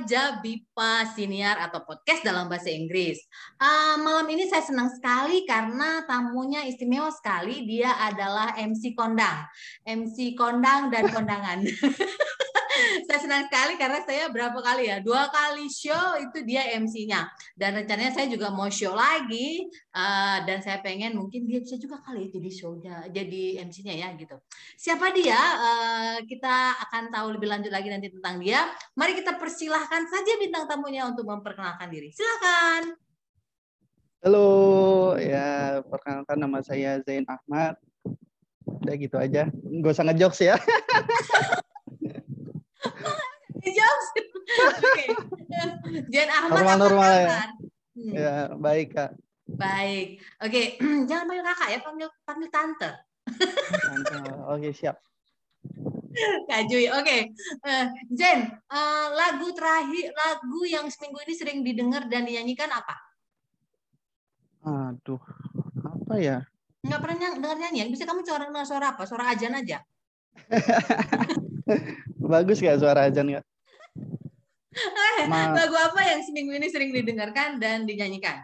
Juwita Jabipa Siniar atau podcast dalam bahasa Inggris. Uh, malam ini saya senang sekali karena tamunya istimewa sekali. Dia adalah MC kondang, MC kondang dan kondangan. saya senang sekali karena saya berapa kali ya? Dua kali show itu dia MC-nya dan rencananya saya juga mau show lagi. Uh, dan saya pengen mungkin dia bisa juga kali jadi show-nya jadi MC-nya ya gitu. Siapa dia? Uh, kita akan tahu lebih lanjut lagi nanti tentang dia. Mari kita persilahkan saja bintang tamunya untuk memperkenalkan diri silakan Halo, ya perkenalkan nama saya Zain Ahmad. Udah gitu aja, gak usah ngejokes ya. Jokes. Oke. Jan Ahmad normal normal ya. Hmm. Ya baik kak. Baik. Oke, jangan panggil kakak ya, panggil panggil tante. Oke siap. Kak Jui. Oke. Eh, Jen, eh, lagu terakhir lagu yang seminggu ini sering didengar dan dinyanyikan apa? Aduh, apa ya? Nggak pernah nyang, dengar nyanyian. Bisa kamu suara suara apa? Suara ajan aja. Bagus gak suara ajan nggak? Ma lagu apa yang seminggu ini sering didengarkan dan dinyanyikan?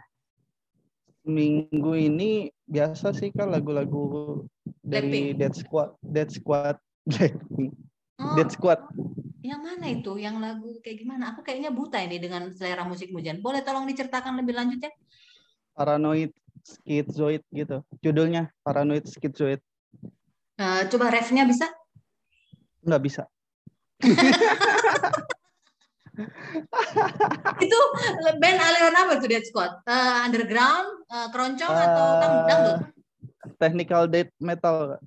Minggu ini biasa sih kan lagu-lagu dari Dead Squad, Dead Squad, Dead Squad. Yang mana itu? Yang lagu kayak gimana? Aku kayaknya buta ini dengan selera musik mujan. Boleh tolong diceritakan lebih lanjut ya? Paranoid Schizoid gitu. Judulnya Paranoid Schizoid. Uh, coba refnya bisa? Nggak bisa. itu band aliran apa tuh Dead Squad? Uh, underground, uh, keroncong uh, atau dangdut? Technical death metal.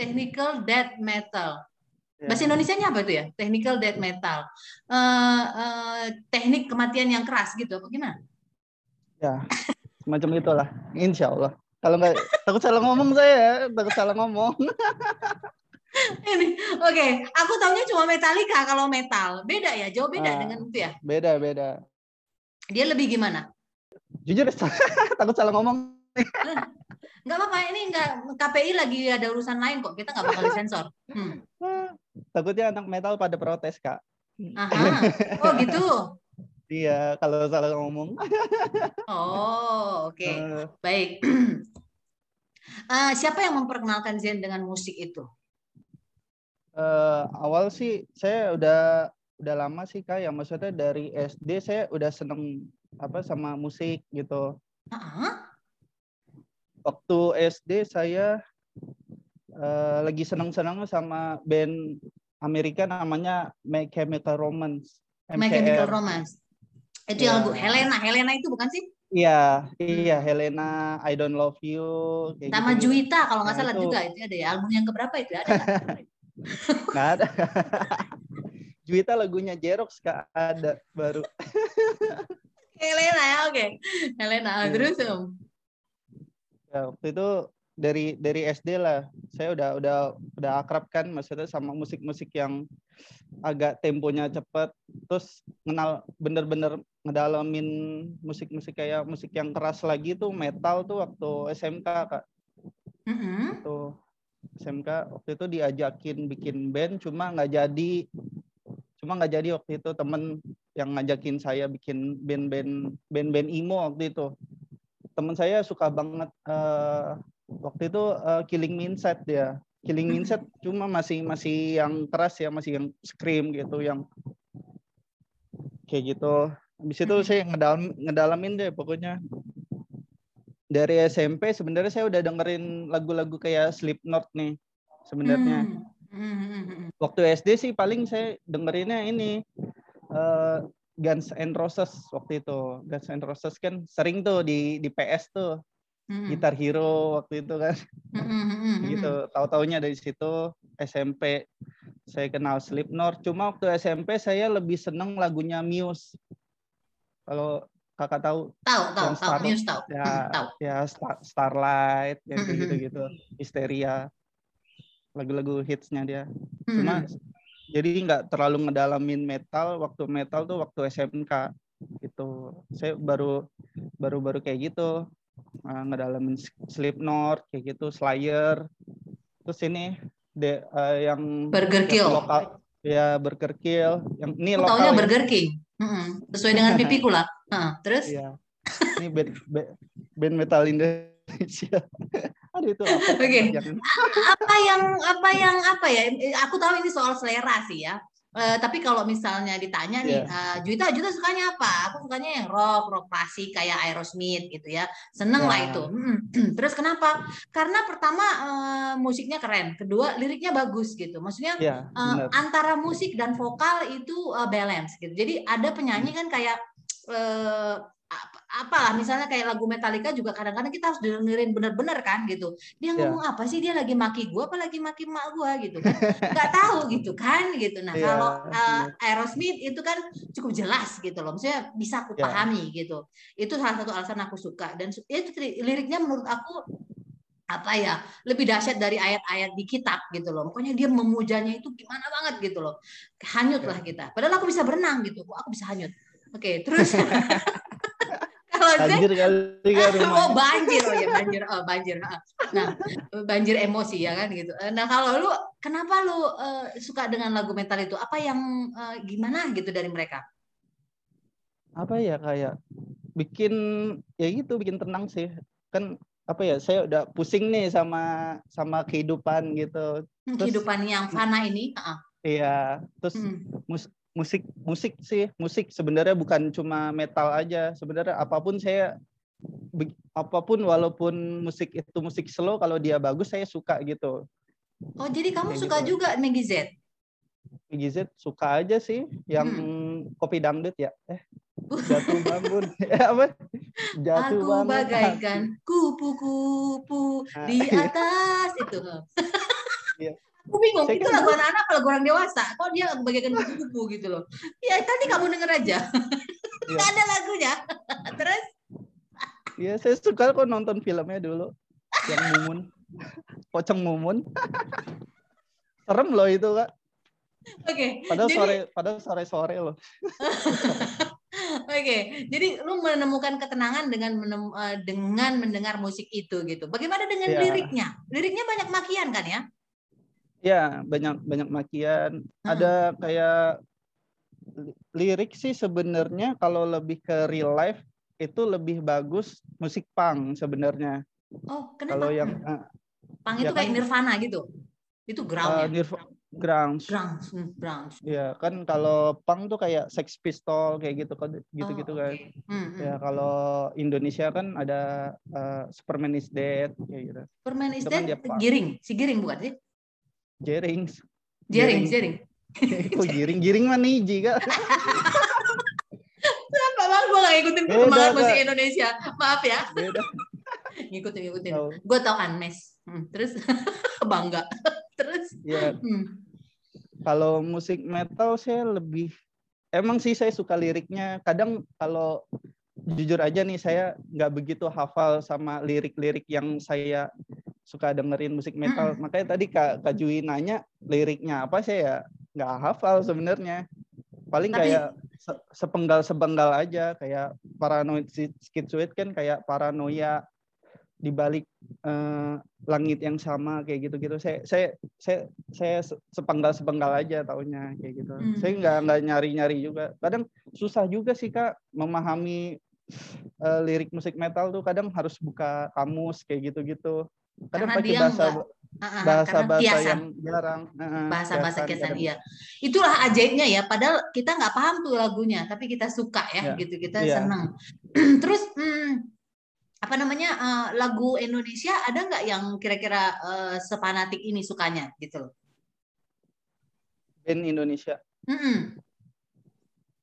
Technical death metal. Yeah. Bahasa Indonesia-nya apa itu ya? Technical death metal. Uh, uh, teknik kematian yang keras gitu, apa gimana? Ya, semacam itulah. Insya Allah. Kalau nggak takut salah ngomong saya, takut salah ngomong. Ini, oke, okay. aku tahunya cuma Metallica kalau metal. Beda ya, jauh beda ah, dengan itu ya? Beda, beda. Dia lebih gimana? Jujur, takut salah ngomong. Enggak apa-apa, ini enggak KPI lagi ada urusan lain kok. Kita nggak bakal disensor. Hmm. Takutnya anak metal pada protes, Kak. Aha. Oh, gitu. Iya, kalau salah ngomong. oh, oke. Okay. Uh. Baik. Uh, siapa yang memperkenalkan Zen dengan musik itu? uh, awal sih saya udah udah lama sih kak yang maksudnya dari SD saya udah seneng apa sama musik gitu. Uh-huh. Waktu SD saya uh, lagi seneng-seneng sama band Amerika namanya My Chemical Romance. MCR. My Chemical Romance. Itu yeah. yang lagu Helena. Helena itu bukan sih? Iya, iya Helena, I Don't Love You. Sama gitu. Juwita kalau nggak nah, salah itu. juga itu ada ya album yang keberapa itu ada. Nggak ada. Juwita lagunya Jerox kak ada baru. Helena ya oke. Okay. Helena hmm. terus om. Ya, waktu itu dari dari SD lah. Saya udah udah udah akrab kan maksudnya sama musik-musik yang agak temponya cepet. Terus kenal bener-bener ngedalamin musik-musik kayak musik yang keras lagi tuh metal tuh waktu SMK kak. Mm -hmm. tuh SMK waktu itu diajakin bikin band cuma nggak jadi. Cuma nggak jadi waktu itu temen yang ngajakin saya bikin band-band band-band emo waktu itu temen saya suka banget uh, waktu itu uh, Killing Mindset dia Killing Mindset cuma masih masih yang keras ya masih yang scream gitu yang kayak gitu habis itu saya ngedalam ngedalamin deh pokoknya dari SMP sebenarnya saya udah dengerin lagu-lagu kayak Slipknot nih sebenarnya. Hmm. Hmm. Waktu SD sih paling saya dengerinnya ini uh, Guns and Roses waktu itu. Guns and Roses kan sering tuh di di PS tuh. Hmm. Gitar Hero waktu itu kan. Hmm. gitu. Tahu-taunya dari situ SMP saya kenal Slipknot. Cuma waktu SMP saya lebih seneng lagunya Muse. Kalau kakak tahu tahu tahu tahu Muse tahu ya hmm, tahu ya Star, Starlight yang kayak gitu gitu Histeria lagu-lagu hitsnya dia cuma jadi nggak terlalu ngedalamin metal waktu metal tuh waktu SMK gitu saya baru baru baru kayak gitu uh, ngedalamin Slipknot kayak gitu Slayer terus ini de, uh, yang Burger Kill lokal Ya Burger Kill. Yang ini Aku lokal. taunya ya. Burger King. Mm-mm. Sesuai dengan pipiku lah. Heeh, terus? Iya. Ini band, band metal Indonesia. Aduh itu? Oke. Jangan. apa yang apa yang apa ya? Aku tahu ini soal selera sih ya. Eh, tapi kalau misalnya ditanya nih, Iya. eh, Juita, Juita sukanya apa? Aku sukanya yang rock, rock klasik kayak Aerosmith gitu ya. Seneng lah Ya. itu. Terus kenapa? Karena pertama eh, musiknya keren, kedua liriknya bagus gitu. Maksudnya Iya, eh, benar. antara musik dan vokal itu eh, balance gitu. Jadi ada penyanyi kan kayak eh, apalah misalnya kayak lagu Metallica juga kadang-kadang kita harus dengerin bener-bener kan gitu. Dia Iya. ngomong apa sih? Dia lagi maki gua apa lagi maki mak gua gitu kan? Nggak tahu gitu kan gitu. Nah, Iya, kalau bener. Aerosmith itu kan cukup jelas gitu loh. Maksudnya bisa aku Iya. pahami gitu. Itu salah satu alasan aku suka dan itu liriknya menurut aku apa ya lebih dahsyat dari ayat-ayat di kitab gitu loh. Pokoknya dia memujanya itu gimana banget gitu loh. Hanyut lah kita. Padahal aku bisa berenang gitu. Aku bisa hanyut. Oke, terus kalau saya Banjir kali kan rumah. oh banjir oh ya banjir oh banjir nah banjir emosi ya kan gitu nah kalau lu kenapa lu eh, suka dengan lagu metal itu apa yang eh, gimana gitu dari mereka Apa ya kayak bikin ya gitu bikin tenang sih. Kan apa ya saya udah pusing nih sama sama kehidupan gitu. Hmm, Terus- kehidupan yang fana ini Ha. Iya, terus Hmm. Musik musik sih. Musik sebenarnya bukan cuma metal aja. Sebenarnya apa pun saya apa pun walaupun musik itu musik slow kalau dia bagus saya suka gitu. Oh jadi kamu Kayak suka gitu. juga Meggy Z? GZ suka aja sih. Yang Hmm. kopi dangdut ya. Eh jatuh bangun. Apa? Jatuh aku bangun. bagaikan kupu-kupu Nah, di iya. atas itu. Iya. Aku bingung Saya itu kan lagu anak-anak apa lagu orang dewasa. Kok dia bagaikan kupu-kupu gitu loh? Ya tadi kamu denger aja. Iya. nggak ada lagunya. Terus? Iya, saya suka kok nonton filmnya dulu. Yang Mumun. Pocong Mumun. Serem loh itu kak. Oke padahal Jadi- sore padahal sore sore loh. Oke, jadi lu menemukan ketenangan dengan menem- eh, dengan mendengar musik itu gitu. Bagaimana dengan Iya. liriknya? Liriknya banyak makian kan ya? Ya, banyak banyak makian. Hmm. Ada kayak li- lirik sih sebenarnya kalau lebih ke real life itu lebih bagus musik punk sebenarnya. Oh, kenapa? Kalau yang eh, Pang ya itu kayak kan- Nirvana gitu. Itu ground ya. Nirv- grunge. Ground, hmm, ground. Ya, kan kalau punk tuh kayak Sex Pistol kayak gitu kan Oh, gitu-gitu oke. kan. Hmm, hmm. Ya, kalau Indonesia kan ada eh, Superman is Dead kayak gitu. Permen is kan Dead, punk. giring, si giring bukan sih? Jering. Jering, Giring. jering. Kok giring? Giring mana hiji, Kak? Kenapa bang gue gak ngikutin Beda, perkembangan musik. Indonesia? Maaf ya, Beda. ngikutin ngikutin. Tahu. Gue tau Anmes. Hmm, terus bangga. terus, Ya, hmm. kalau musik metal saya lebih emang sih saya suka liriknya kadang kalau jujur aja nih saya nggak begitu hafal sama lirik-lirik yang saya suka dengerin musik metal makanya tadi kak kak Jui nanya liriknya apa saya ya nggak hafal sebenarnya paling Tapi- kayak se- sepenggal sepenggal aja kayak paranoid schizoid kan kayak paranoia di balik eh, langit yang sama kayak gitu-gitu. Saya saya saya saya se- sepenggal-sepenggal aja taunya kayak gitu. Hmm. Saya nggak nggak nyari-nyari juga. Kadang susah juga sih Kak memahami eh, lirik musik metal tuh kadang harus buka kamus kayak gitu-gitu. Kadang Karena pakai dia bahasa nggak- Ah, ah, bahasa bahasa kiasan. yang jarang. Heeh, bahasa-bahasa kiasan kiasan iya itulah ajaibnya ya padahal kita nggak paham tuh lagunya tapi kita suka ya Iya. gitu kita Iya. seneng terus hmm, apa namanya eh, lagu Indonesia ada nggak yang kira-kira eh, sepanatik ini sukanya gitu loh Band Indonesia. Mm-mm.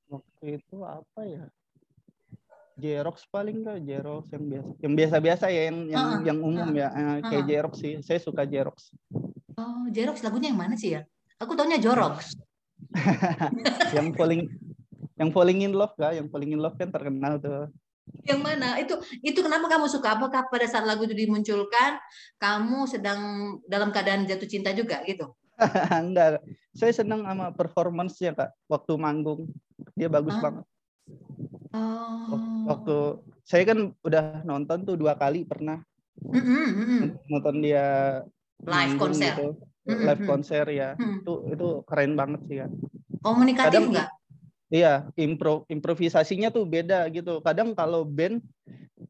Waktu itu apa ya? Jerox paling kak, Jerox yang biasa, yang biasa-biasa ya, yang yang, Heeh, yang umum ya, Eh, kayak. Jerox sih. Saya suka Jerox. oh Jerox lagunya yang mana sih ya aku taunya Jorox yang falling, yang falling in love kak, yang falling in love kan terkenal tuh. yang mana itu itu kenapa kamu suka apakah pada saat lagu itu dimunculkan kamu sedang dalam keadaan jatuh cinta juga gitu Enggak, saya senang sama performance-nya kak, waktu manggung dia bagus Hah? banget. Oh Waktu saya kan udah nonton tuh dua kali pernah Mm-mm, mm-mm. nonton dia live konser gitu. Mm-mm, live mm. konser ya. Hmm. Itu itu keren banget sih ya. Komunikatif Kadang- nggak? Iya, impro improvisasinya tuh beda gitu. Kadang kalau band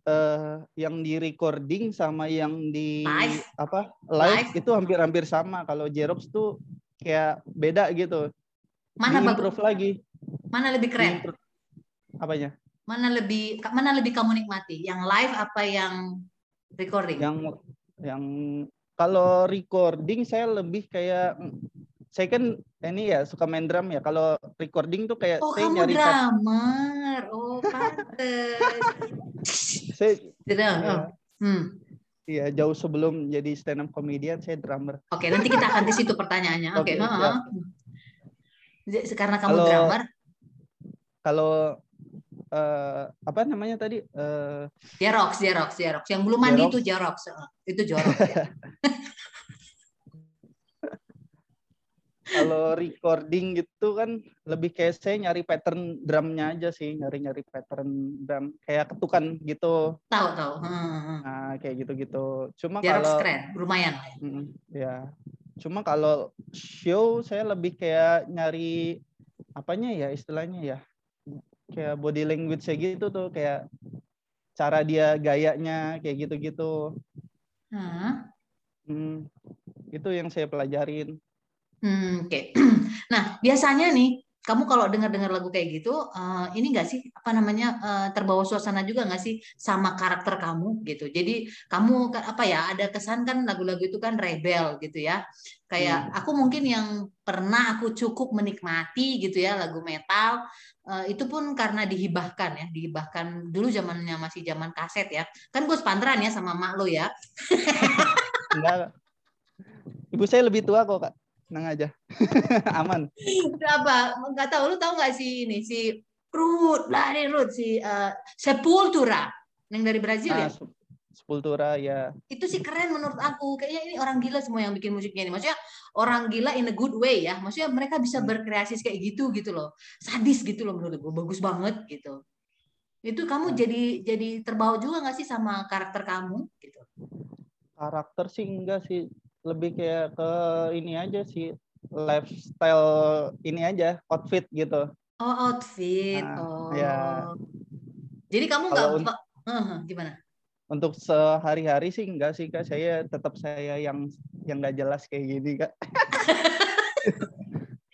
eh yang di recording sama yang di Live. apa live, Live. itu hampir-hampir sama. Kalau Jerox tuh kayak beda gitu. Mana bagus? Lagi. Mana lebih keren? Diimpro- Apanya? Mana lebih mana lebih kamu nikmati? Yang live apa yang recording? Yang yang kalau recording saya lebih kayak saya kan ini ya suka main drum ya. Kalau recording tuh kayak Oh, saya kamu nyari drummer. Oh, pantes. saya Drum. ya, Oh. Hmm. iya, jauh sebelum jadi stand up comedian saya drummer. Oke, nanti kita akan di situ pertanyaannya. Oke, heeh. siap. Jadi, Karena kamu Kalau- drummer, Kalau eh, apa namanya tadi? Eh, Jerox, Jerox, Jerox. Yang belum mandi Jerox. itu Jerox. Itu Jerox. ya. kalau recording gitu kan lebih kayak saya nyari pattern drumnya aja sih, nyari-nyari pattern drum kayak ketukan gitu. tahu, tahu. Heeh, heeh. Nah, kayak gitu-gitu. Cuma Jerox kalau keren, lumayan ya. Cuma kalau show saya lebih kayak nyari apanya ya istilahnya ya. Kayak body language gitu tuh kayak cara dia gayanya kayak gitu-gitu. Hah? Hmm, itu yang saya pelajarin. Hmm, Oke. Nah, biasanya nih, kamu kalau dengar-dengar lagu kayak gitu, eh, ini nggak sih apa namanya eh, terbawa suasana juga nggak sih sama karakter kamu gitu. Jadi kamu apa ya ada kesan kan lagu-lagu itu kan rebel gitu ya. Kayak aku mungkin yang pernah aku cukup menikmati gitu ya lagu metal eh, itu pun karena dihibahkan ya, dihibahkan dulu zamannya masih zaman kaset ya. Kan gue sepantran ya sama mak lo ya. Enggak. Ibu saya lebih tua kok, Kak. Tenang aja. Aman. apa nggak tahu lu tahu nggak sih ini si Ruth lari Ruth si eh, Sepultura yang dari Brazil ya Nah, Sep- Sepultura ya. itu sih keren menurut aku kayaknya ini orang gila semua yang bikin musiknya ini maksudnya orang gila in a good way ya maksudnya mereka bisa Hmm. berkreasi kayak gitu gitu loh sadis gitu loh menurut gue bagus banget gitu itu kamu Hmm. jadi jadi terbawa juga nggak sih sama karakter kamu gitu Karakter sih enggak sih. Lebih kayak ke ini aja sih. Lifestyle ini aja, outfit gitu. oh outfit Nah, oh ya. jadi kamu nggak Heeh, gimana Untuk sehari-hari sih enggak sih Kak. Saya tetap saya yang yang enggak jelas kayak gini Kak.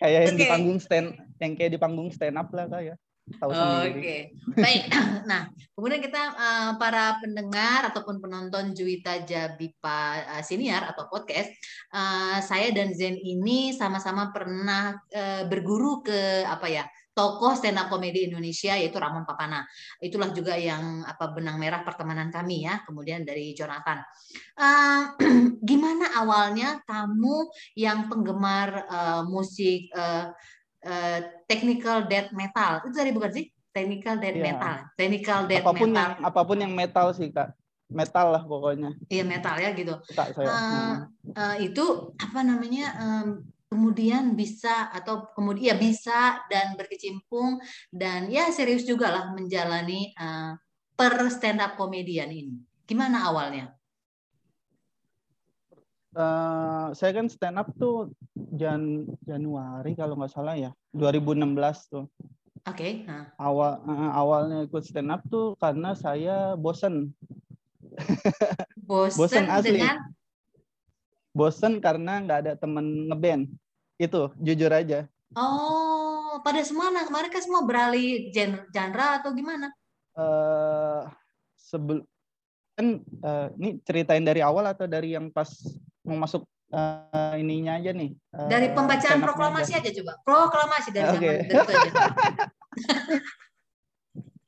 kayak yang di panggung stand yang kayak di panggung stand up lah Kak ya. Oke, sendiri. baik. Nah, kemudian kita eh, para pendengar ataupun penonton Juwita Jabipa eh, Senior atau podcast, eh, saya dan Zen ini sama-sama pernah berguru ke apa ya tokoh stand up komedi Indonesia yaitu Ramon Papana. Itulah juga yang apa benang merah pertemanan kami ya. Kemudian dari Jonathan. Gimana awalnya kamu yang penggemar musik eh, technical death metal itu tadi bukan sih technical death Iya. metal technical death apa pun metal yang apa pun yang metal sih Kak. Metal lah pokoknya. iya metal ya gitu Suka saya. Hmm. eh, itu apa namanya em, kemudian bisa atau kemudian ya bisa dan berkecimpung dan ya serius juga lah menjalani eh, per stand up komedian ini gimana awalnya Eh, saya kan stand up tuh Jan Januari kalau nggak salah ya 2016 tuh. Oke nah. awal eh, awalnya ikut stand up tuh karena saya bosen. Bosen, Bosen asli. dengan? Bosen karena nggak ada temen ngeband. Itu jujur aja. Oh pada semua nah, mereka semua beralih gen- genre atau gimana? Eh sebel kan eh, ini ceritain dari awal atau dari yang pas mau masuk eh, ininya aja nih eh, Dari pembacaan proklamasi aja. aja coba. Proklamasi dari Oke. zaman dari itu aja.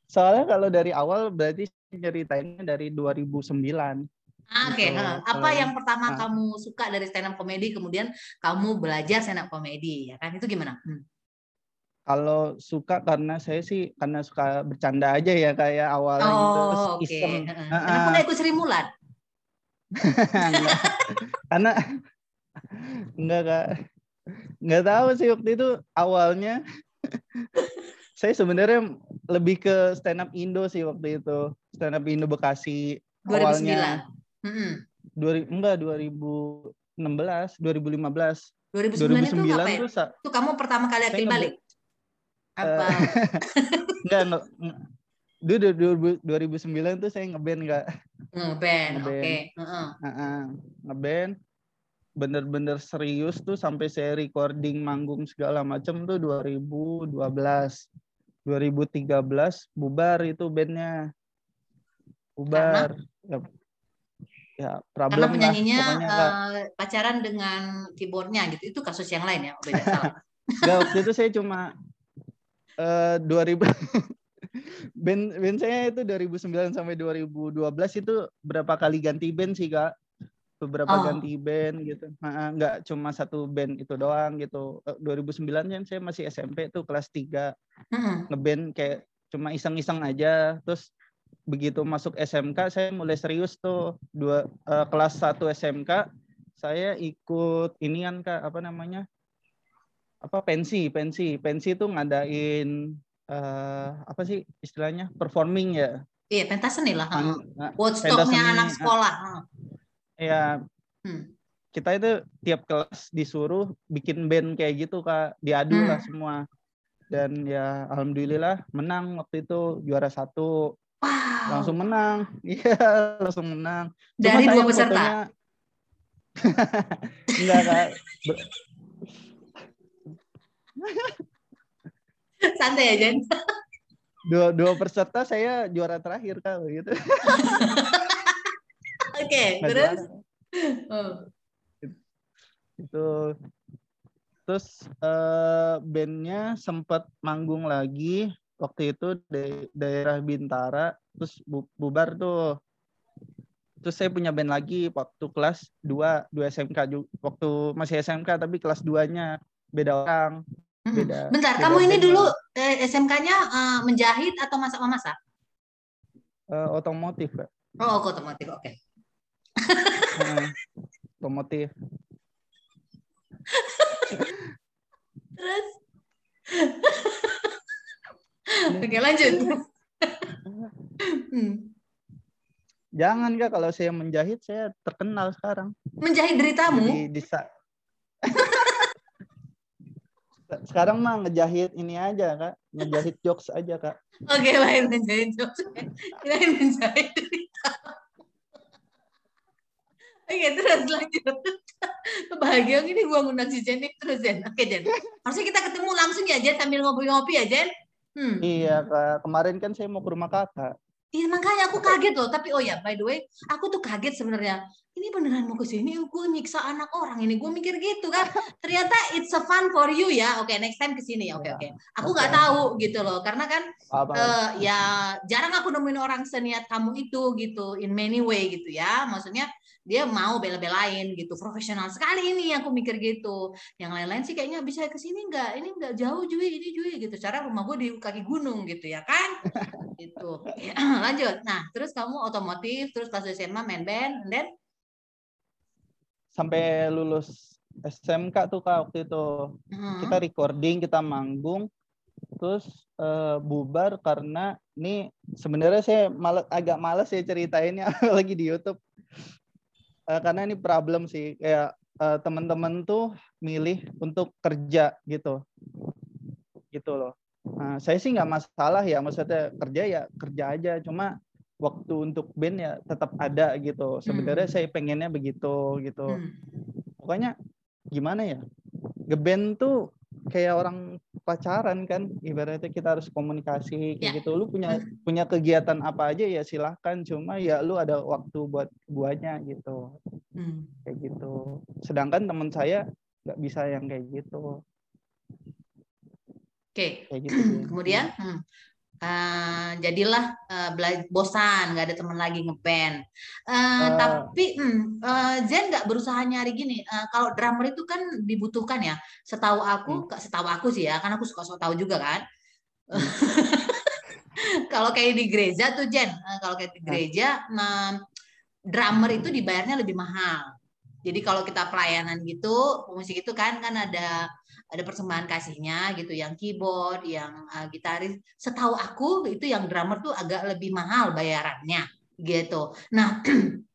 soalnya kalau dari awal berarti ceritainnya dari 2009 Ah, Oke, Gitu. nah, apa yang pertama nah. kamu suka dari stand up comedy kemudian kamu belajar stand up comedy ya kan? Itu gimana? Hmm. Kalau suka karena saya sih karena suka bercanda aja ya kayak awalnya gitu Oh, oke. iseng. Heeh. Heeh. Kenapa nggak ikut Sri Mulat? Enggak. karena enggak kak nggak tahu sih waktu itu awalnya saya sebenarnya lebih ke stand up Indo sih waktu itu stand up Indo Bekasi 2009. awalnya dua enggak 2000 2016, 2015. 2009, 2009 itu ngapain? Tuh, itu kamu pertama kali akil balik? Apa? Uh, enggak, Dulu 2009 tuh saya ngeband enggak? Ngeband, oke. Okay. Uh -uh. Uh -uh. Ngeband bener-bener serius tuh sampai saya recording manggung segala macam tuh 2012. 2013 bubar itu bandnya. Bubar. Karena? Ya, ya problem Karena penyanyinya lah, uh, pacaran dengan keyboardnya gitu. Itu kasus yang lain ya, beda salah. Gak, waktu itu saya cuma uh, 2000 band band saya itu 2009 sampai 2012 itu berapa kali ganti band sih kak? Beberapa oh. ganti band gitu. Nah, nggak cuma satu band itu doang gitu. 2009 eh, kan saya masih SMP tuh kelas 3 hmm. ngeband kayak cuma iseng-iseng aja. Terus begitu masuk SMK saya mulai serius tuh. Dua uh, kelas 1 SMK saya ikut ini kan kak apa namanya? Apa pensi pensi. Pensi itu ngadain uh, apa sih istilahnya? Performing ya? Iya pentas seni lah. Woodstocknya anak sekolah. Ya hmm. kita itu tiap kelas disuruh bikin band kayak gitu kak. Diadu hmm. lah semua. Dan ya alhamdulillah menang waktu itu juara satu. Wow. langsung menang. Iya langsung menang. Dari dua peserta? fotonya... enggak kak santai ya Jen dua dua peserta saya juara terakhir kak gitu Oke, okay, terus? Oh. Itu. Terus uh, bandnya sempat manggung lagi waktu itu di daerah Bintara terus bu bubar tuh. Terus saya punya band lagi waktu kelas 2 2 SMK juga waktu masih SMK tapi kelas 2-nya beda orang beda bentar beda kamu ini dulu eh, SMK-nya uh, menjahit atau masak-memasak? Uh, otomotif Kak. oh otomotif oke. Okay otomotif. Terus? Oke lanjut. Hmm. jangan kak kalau saya menjahit saya terkenal sekarang. Menjahit deritamu? Jadi, di sekarang mah ngejahit ini aja kak ngejahit jokes aja kak oke lain menjahit jokes lain menjahit Oke, terus lanjut. Kebahagiaan ini gue ngundang si Jen terus Jen. Oke Jen. Harusnya kita ketemu langsung ya Jen sambil ngopi-ngopi ya Jen. Hmm. Iya, kak. kemarin kan saya mau ke rumah kakak. Iya makanya aku kaget loh. Tapi oh ya, by the way, aku tuh kaget sebenarnya. Ini beneran mau ke sini, gue nyiksa anak orang ini. Gue mikir gitu kan. Ternyata it's a fun for you ya. Oke, okay, next time ke sini. Oke, okay, oke. Okay. Aku nggak okay. tahu gitu loh. Karena kan uh, ya jarang aku nemuin orang seniat kamu itu gitu in many way gitu ya. Maksudnya dia mau bela-belain gitu. Profesional sekali ini aku mikir gitu. Yang lain-lain sih kayaknya bisa ke sini enggak ini enggak jauh juga ini juga gitu. Cara rumah gue di kaki gunung gitu ya kan? Gitu. Ya, lanjut. Nah terus kamu otomotif terus pas SMA main band dan sampai lulus SMK tuh kak waktu itu. Hmm. kita recording kita manggung terus uh, bubar karena ini sebenarnya saya mal agak males ya ceritainnya lagi di YouTube uh, karena ini problem sih kayak uh, teman-teman tuh milih untuk kerja gitu gitu loh nah, saya sih nggak masalah ya maksudnya kerja ya kerja aja cuma waktu untuk band ya tetap ada gitu sebenarnya hmm. saya pengennya begitu gitu hmm. pokoknya gimana ya ngeband tuh kayak orang pacaran kan ibaratnya kita harus komunikasi kayak ya. gitu lu punya hmm. punya kegiatan apa aja ya silahkan cuma ya lu ada waktu buat buahnya gitu hmm. kayak gitu sedangkan teman saya nggak bisa yang kayak gitu oke okay. gitu, kemudian hmm. Uh, jadilah uh, bosan nggak ada teman lagi ngeband. Uh, uh, tapi hmm, uh, Zen nggak berusaha nyari gini. Uh, kalau drummer itu kan dibutuhkan ya. Setahu aku hmm. setahu aku sih ya karena aku suka so tahu juga kan. Hmm. kalau kayak di gereja tuh Jen uh, kalau kayak di gereja nah, drummer itu dibayarnya lebih mahal. Jadi kalau kita pelayanan gitu musik itu kan kan ada ada persembahan kasihnya gitu yang keyboard yang uh, gitaris. Setahu aku itu yang drummer tuh agak lebih mahal bayarannya gitu. Nah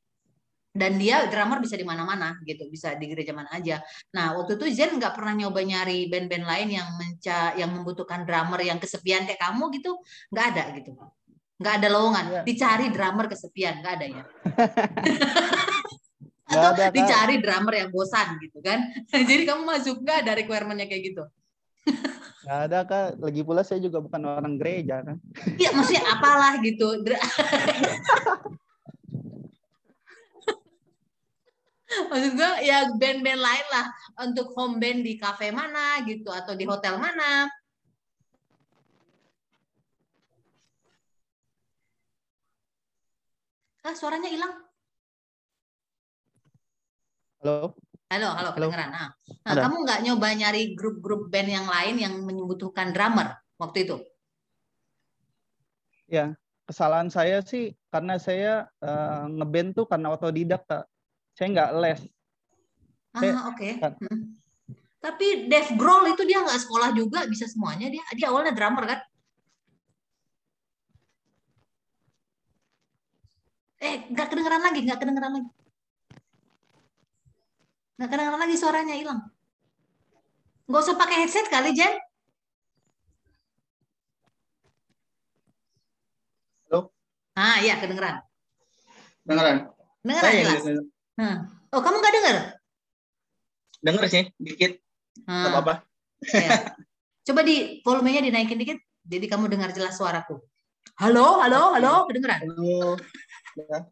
dan dia drummer bisa di mana-mana gitu. Bisa di gereja mana aja. Nah waktu itu Zen nggak pernah nyoba nyari band-band lain yang menca yang membutuhkan drummer yang kesepian kayak kamu gitu. Nggak ada gitu. Nggak ada lowongan. Ya. dicari drummer kesepian nggak ada ya atau ada, dicari drummer yang bosan gitu kan. Jadi kamu masuk nggak ada requirementnya kayak gitu? Gak ada kak, lagi pula saya juga bukan orang gereja kan. Iya maksudnya apalah gitu. maksud gue ya band-band lain lah. Untuk home band di cafe mana gitu atau di hotel mana. Ah suaranya hilang halo halo halo kedengeran nah, nah kamu nggak nyoba nyari grup-grup band yang lain yang membutuhkan drummer waktu itu ya kesalahan saya sih karena saya uh, ngeband tuh karena otodidak kak saya nggak les. Ah, oke. Okay. Hmm. Tapi Dave Grohl itu dia nggak sekolah juga, bisa semuanya dia. Dia awalnya drummer kan? Eh, nggak kedengeran lagi, nggak kedengeran lagi. Nggak kedengeran lagi suaranya hilang. Nggak usah pakai headset kali, Jen. Halo? Ah, iya, kedengeran. Kedengeran. Kedengeran jelas. Hmm. Oh, kamu nggak dengar? Dengar sih, dikit. Hmm. apa-apa. Ya. Coba di volumenya dinaikin dikit, jadi kamu dengar jelas suaraku. Halo, halo, halo, kedengeran? Halo. Ya.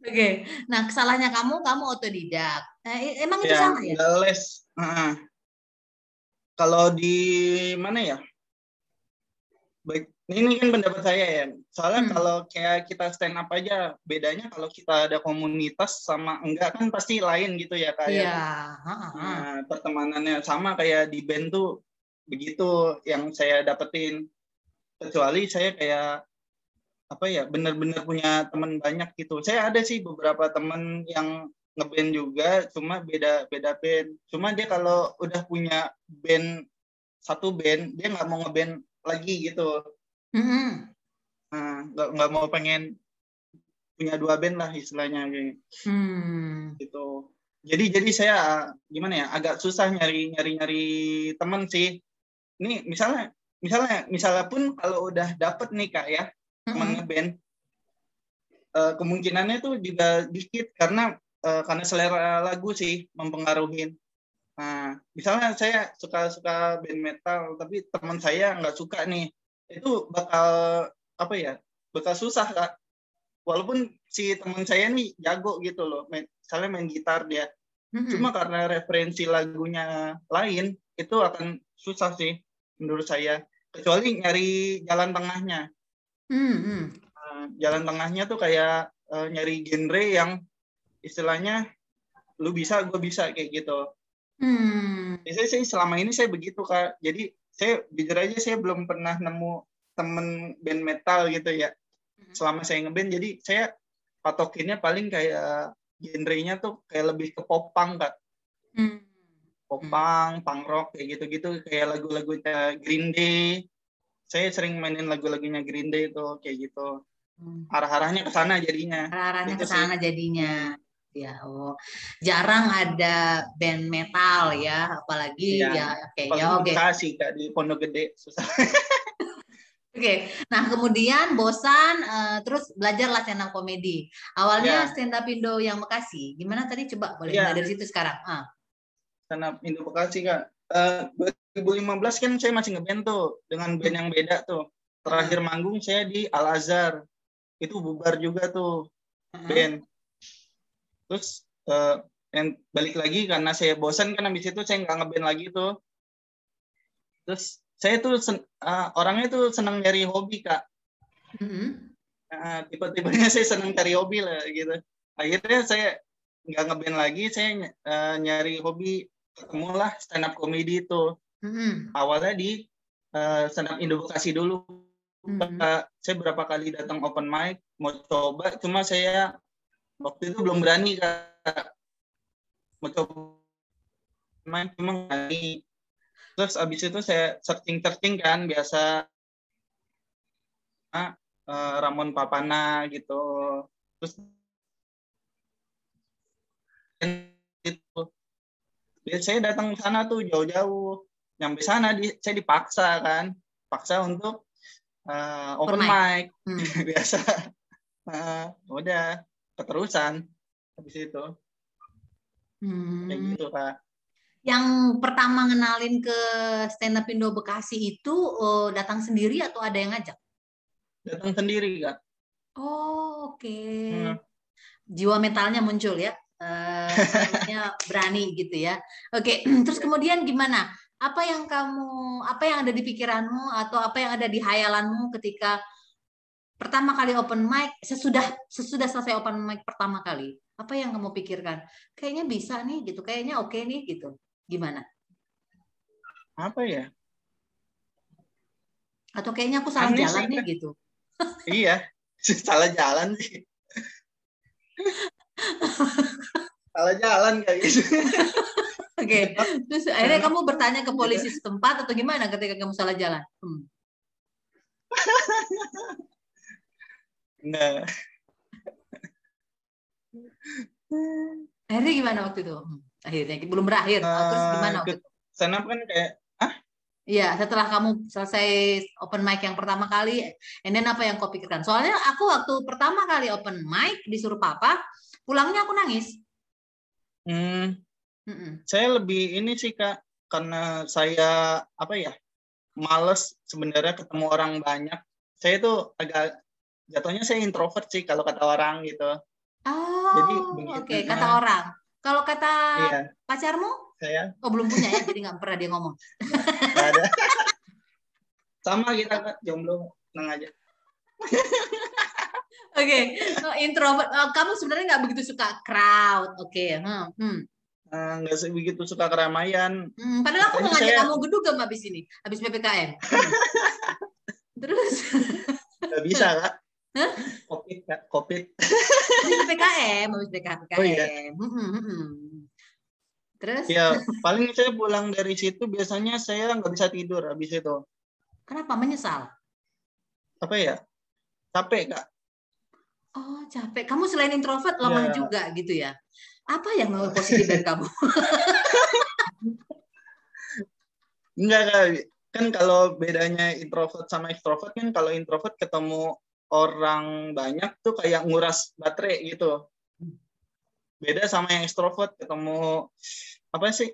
Oke, okay. nah kesalahannya kamu, kamu otodidak. Eh, emang itu ya, salah ya? Les. Uh, kalau di mana ya? Baik ini kan pendapat saya ya. Soalnya hmm. kalau kayak kita stand up aja, bedanya kalau kita ada komunitas sama enggak kan pasti lain gitu ya kayak. Yeah. Nah, pertemanannya sama kayak di band tuh begitu yang saya dapetin. Kecuali saya kayak apa ya, benar-benar punya teman banyak gitu. Saya ada sih beberapa teman yang ngeband juga, cuma beda beda band. Cuma dia kalau udah punya band satu band, dia nggak mau ngeband lagi gitu Mm-hmm. Nah, nggak nggak mau pengen punya dua band lah istilahnya kayak hmm. gitu. Jadi jadi saya gimana ya agak susah nyari nyari nyari teman sih. Ini misalnya misalnya misalnya pun kalau udah dapet nih kak ya teman ngeband, uh, kemungkinannya tuh juga dikit karena uh, karena selera lagu sih mempengaruhi. Nah, misalnya saya suka suka band metal, tapi teman saya nggak suka nih itu bakal apa ya bakal susah kak. Walaupun si teman saya nih jago gitu loh main, misalnya main gitar dia. Mm-hmm. cuma karena referensi lagunya lain itu akan susah sih menurut saya. Kecuali nyari jalan tengahnya mm-hmm. uh, jalan tengahnya tuh kayak uh, nyari genre yang istilahnya lu bisa gue bisa kayak gitu Hmm. Biasanya sih selama ini saya begitu kak. Jadi saya jujur aja saya belum pernah nemu temen band metal gitu ya hmm. selama saya ngeband jadi saya patokinnya paling kayak genrenya tuh kayak lebih ke popang kak hmm. popang punk rock kayak gitu-gitu kayak lagu-lagu Green Day saya sering mainin lagu-lagunya Green Day itu kayak gitu hmm. arah-arahnya ke sana jadinya arah-arahnya gitu ke sana jadinya ya oh jarang ada band metal ya apalagi ya, ya kayak ya oke okay. kak di Pondok Gede susah Oke, okay. nah kemudian bosan, uh, terus belajarlah stand up komedi. Awalnya yeah. stand up Indo yang Bekasi. Gimana tadi? Coba boleh yeah. dari situ sekarang. Ah. Stand up Indo Bekasi kak. Uh, 2015 kan saya masih ngeband tuh dengan band yang beda tuh. Terakhir manggung saya di Al Azhar. Itu bubar juga tuh uh-huh. band. Terus uh, yang balik lagi karena saya bosan kan habis itu saya nggak ngeband lagi tuh. Terus saya tuh sen, uh, orangnya tuh senang nyari hobi kak mm-hmm. uh, tiba-tibanya saya senang cari hobi lah gitu akhirnya saya nggak ngeband lagi saya uh, nyari hobi ketemulah stand up comedy itu Hmm. Awalnya di uh, senam edukasi dulu. Hmm. Saya berapa kali datang open mic mau coba, cuma saya waktu itu belum berani kak mau coba main cuma berani. Terus abis itu saya searching searching kan biasa uh, Ramon Papana gitu. Terus itu biasanya datang sana tuh jauh-jauh nyampe sana di, saya dipaksa kan paksa untuk uh, open, mic, mic. Hmm. biasa uh, udah keterusan habis itu hmm. kayak gitu pak yang pertama ngenalin ke stand up Indo Bekasi itu uh, datang sendiri atau ada yang ngajak? Datang sendiri kak. Oh oke. Okay. Hmm. Jiwa mentalnya muncul ya, uh, berani gitu ya. Oke, okay. terus kemudian gimana? Apa yang kamu, apa yang ada di pikiranmu atau apa yang ada di hayalanmu ketika pertama kali open mic sesudah sesudah selesai open mic pertama kali? Apa yang kamu pikirkan? Kayaknya bisa nih gitu kayaknya oke okay nih gitu. Gimana? Apa ya? Atau kayaknya aku salah Aneh jalan sih, nih gitu. Iya salah jalan sih. Salah jalan kayak gitu Oke, okay. terus akhirnya kamu bertanya ke polisi setempat atau gimana ketika kamu salah jalan? Hmm. Enggak. Akhirnya gimana waktu itu? Hmm, akhirnya belum berakhir. Uh, Terus gimana waktu itu? Sana kan kayak ah? Iya, setelah kamu selesai open mic yang pertama kali, and then apa yang kau pikirkan? Soalnya aku waktu pertama kali open mic disuruh papa, pulangnya aku nangis. Hmm. Mm. Saya lebih ini sih kak, karena saya apa ya, males sebenarnya ketemu orang banyak. Saya tuh agak jatuhnya saya introvert sih kalau kata orang gitu. Oh, jadi oke okay. kata nah, orang. Kalau kata iya. pacarmu? Saya. Oh belum punya ya, jadi nggak pernah dia ngomong. ada. Sama kita kan jomblo, tenang aja. Oke, okay. oh, introvert. Oh, kamu sebenarnya nggak begitu suka crowd, oke? Okay. Hmm. hmm. Uh, nggak begitu suka keramaian. Hmm, padahal aku mau ngajak saya... kamu gedung gak habis ini, habis ppkm. Terus? Gak bisa kak. Hah? Covid, Kak. Covid. Habis PKM, habis PKM. Oh iya. Hmm, hmm, hmm. Terus? Ya, paling saya pulang dari situ biasanya saya nggak bisa tidur habis itu. Kenapa? Menyesal? Apa ya? Capek, Kak. Oh, capek. Kamu selain introvert, lemah ya. juga gitu ya? Apa yang positif dari kamu? Enggak. Kan kalau bedanya introvert sama extrovert kan kalau introvert ketemu orang banyak tuh kayak nguras baterai gitu. Beda sama yang ekstrovert ketemu apa sih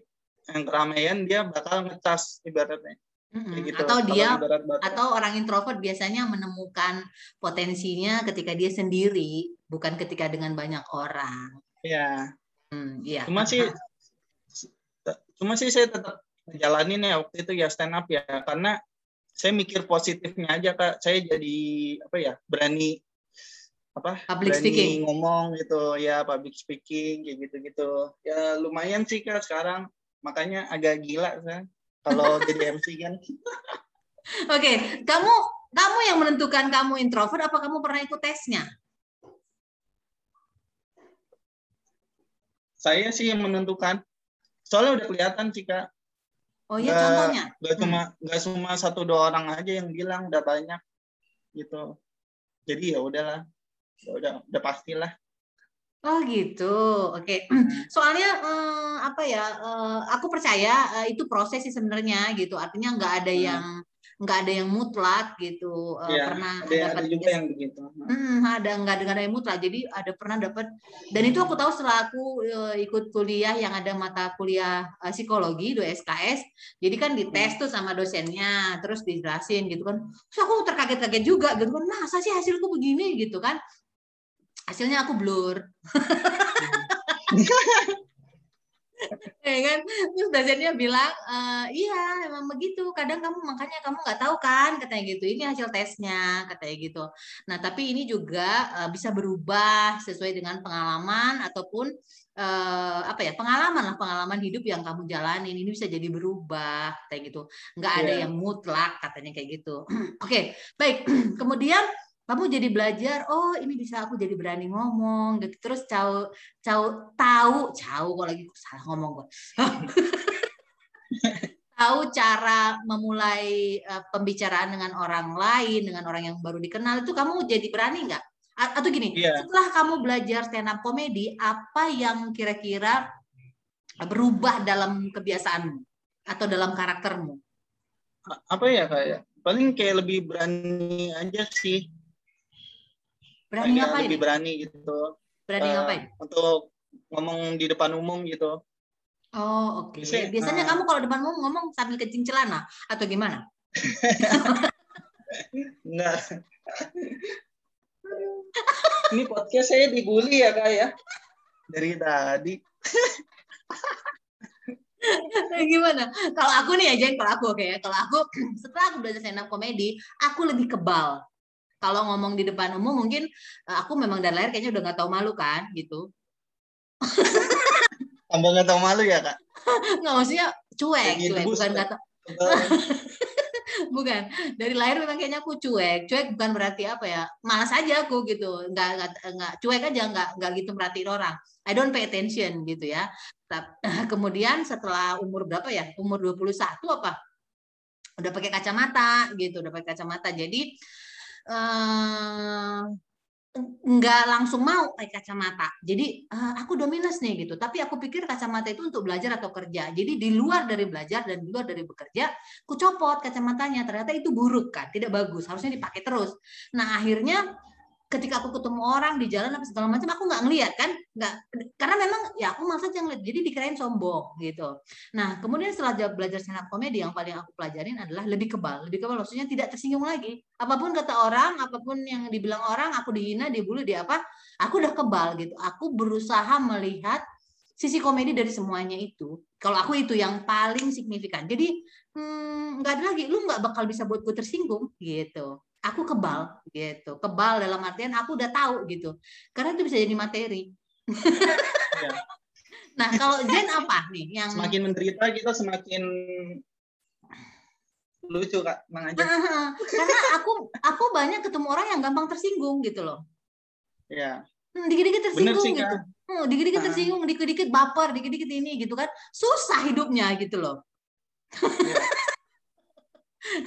yang keramaian dia bakal ngecas ibaratnya. Mm-hmm. Gitu. Atau dia atau orang introvert biasanya menemukan potensinya ketika dia sendiri, bukan ketika dengan banyak orang. Iya. Hmm, iya. Cuma sih cuma sih saya tetap jalanin ya waktu itu ya stand up ya karena saya mikir positifnya aja kak saya jadi apa ya berani apa public berani speaking. ngomong gitu ya public speaking kayak gitu gitu ya lumayan sih kak sekarang makanya agak gila kan kalau jadi MC kan oke okay. kamu kamu yang menentukan kamu introvert apa kamu pernah ikut tesnya saya sih yang menentukan soalnya udah kelihatan sih kak Oh iya contohnya. Gak hmm. cuma nggak cuma satu dua orang aja yang bilang udah banyak gitu. Jadi ya udahlah, ya udah udah pastilah. Oh gitu, oke. Okay. Soalnya eh, apa ya? Eh, aku percaya eh, itu proses sih sebenarnya gitu. Artinya nggak ada hmm. yang nggak ada yang mutlak gitu ya, pernah ada, ada juga yang begitu. Hmm, ada nggak ada yang mutlak. Jadi ada pernah dapat. Dan itu aku tahu setelah aku uh, ikut kuliah yang ada mata kuliah uh, psikologi do SKS jadi kan dites hmm. tuh sama dosennya terus dijelasin gitu kan. Terus aku terkaget-kaget juga gitu kan masa sih hasilku begini? gitu kan. Hasilnya aku blur ya kan? Terus dosennya bilang e, iya emang begitu. Kadang kamu makanya kamu nggak tahu kan katanya gitu. Ini hasil tesnya katanya gitu. Nah tapi ini juga uh, bisa berubah sesuai dengan pengalaman ataupun uh, apa ya pengalaman lah pengalaman hidup yang kamu jalani ini bisa jadi berubah kayak gitu. Nggak ada yeah. yang mutlak katanya kayak gitu. Oke okay, baik. Kemudian kamu jadi belajar oh ini bisa aku jadi berani ngomong gitu terus tahu tahu tahu tahu kok lagi salah ngomong kok tahu cara memulai uh, pembicaraan dengan orang lain dengan orang yang baru dikenal itu kamu jadi berani nggak atau gini yeah. setelah kamu belajar stand up comedy apa yang kira-kira berubah dalam kebiasaanmu atau dalam karaktermu? Apa ya kayak paling kayak lebih berani aja sih. Berani ngapain? Lebih berani gitu. Berani Eh, ngapain? Untuk ngomong di depan umum gitu. Oh, oke. Biasanya, Biasanya eh, kamu kalau depan umum ngomong sambil kencing celana atau gimana? Enggak. Ini podcast saya dibully ya kak ya. Dari tadi. gimana? Kalau aku nih ya, Jen, kalau aku oke ya. Kalau aku setelah aku belajar stand up comedy, aku lebih kebal. Kalau ngomong di depan umum mungkin eh, aku memang dari lahir kayaknya udah nggak tahu malu kan gitu. Tambah nggak tahu malu ya kak. Nggak maksudnya cuek, cuek bukan nggak tahu. Bukan. Dari lahir memang kayaknya aku cuek. Cuek bukan berarti apa ya malas aja aku gitu. Nggak nggak nggak cuek aja nggak nggak gitu merhatiin orang. I don't pay attention gitu ya. Kemudian setelah umur berapa ya? Umur 21 apa? Udah pakai kacamata gitu udah pakai kacamata. Jadi eh nggak langsung mau pakai kacamata. Jadi eh, aku udah minus nih gitu. Tapi aku pikir kacamata itu untuk belajar atau kerja. Jadi di luar dari belajar dan di luar dari bekerja, aku copot kacamatanya. Ternyata itu buruk kan, tidak bagus. Harusnya dipakai terus. Nah akhirnya ketika aku ketemu orang di jalan apa segala macam, aku nggak ngeliat kan, nggak karena memang ya aku maksud yang ngeliat. Jadi dikirain sombong gitu. Nah kemudian setelah ja- belajar stand up comedy yang paling aku pelajarin adalah lebih kebal. Lebih kebal maksudnya tidak tersinggung lagi apa pun kata orang, apa pun yang dibilang orang, aku dihina, dibully, di apa, aku udah kebal gitu. Aku berusaha melihat sisi komedi dari semuanya itu. Kalau aku itu yang paling signifikan. Jadi hmm, nggak ada lagi, lu nggak bakal bisa buat gue tersinggung gitu. Aku kebal gitu, kebal dalam artian aku udah tahu gitu. Karena itu bisa jadi materi. Iya. Nah kalau Jen apa nih yang Semakin menderita kita semakin lucu kak. Tenang aja. karena aku aku banyak ketemu orang yang gampang tersinggung gitu loh. Ya. Hmm, dikit-dikit tersinggung sih gitu. Hmm, dikit-dikit Ah. tersinggung, dikit-dikit baper, dikit-dikit ini gitu kan. Susah hidupnya gitu loh. Ya.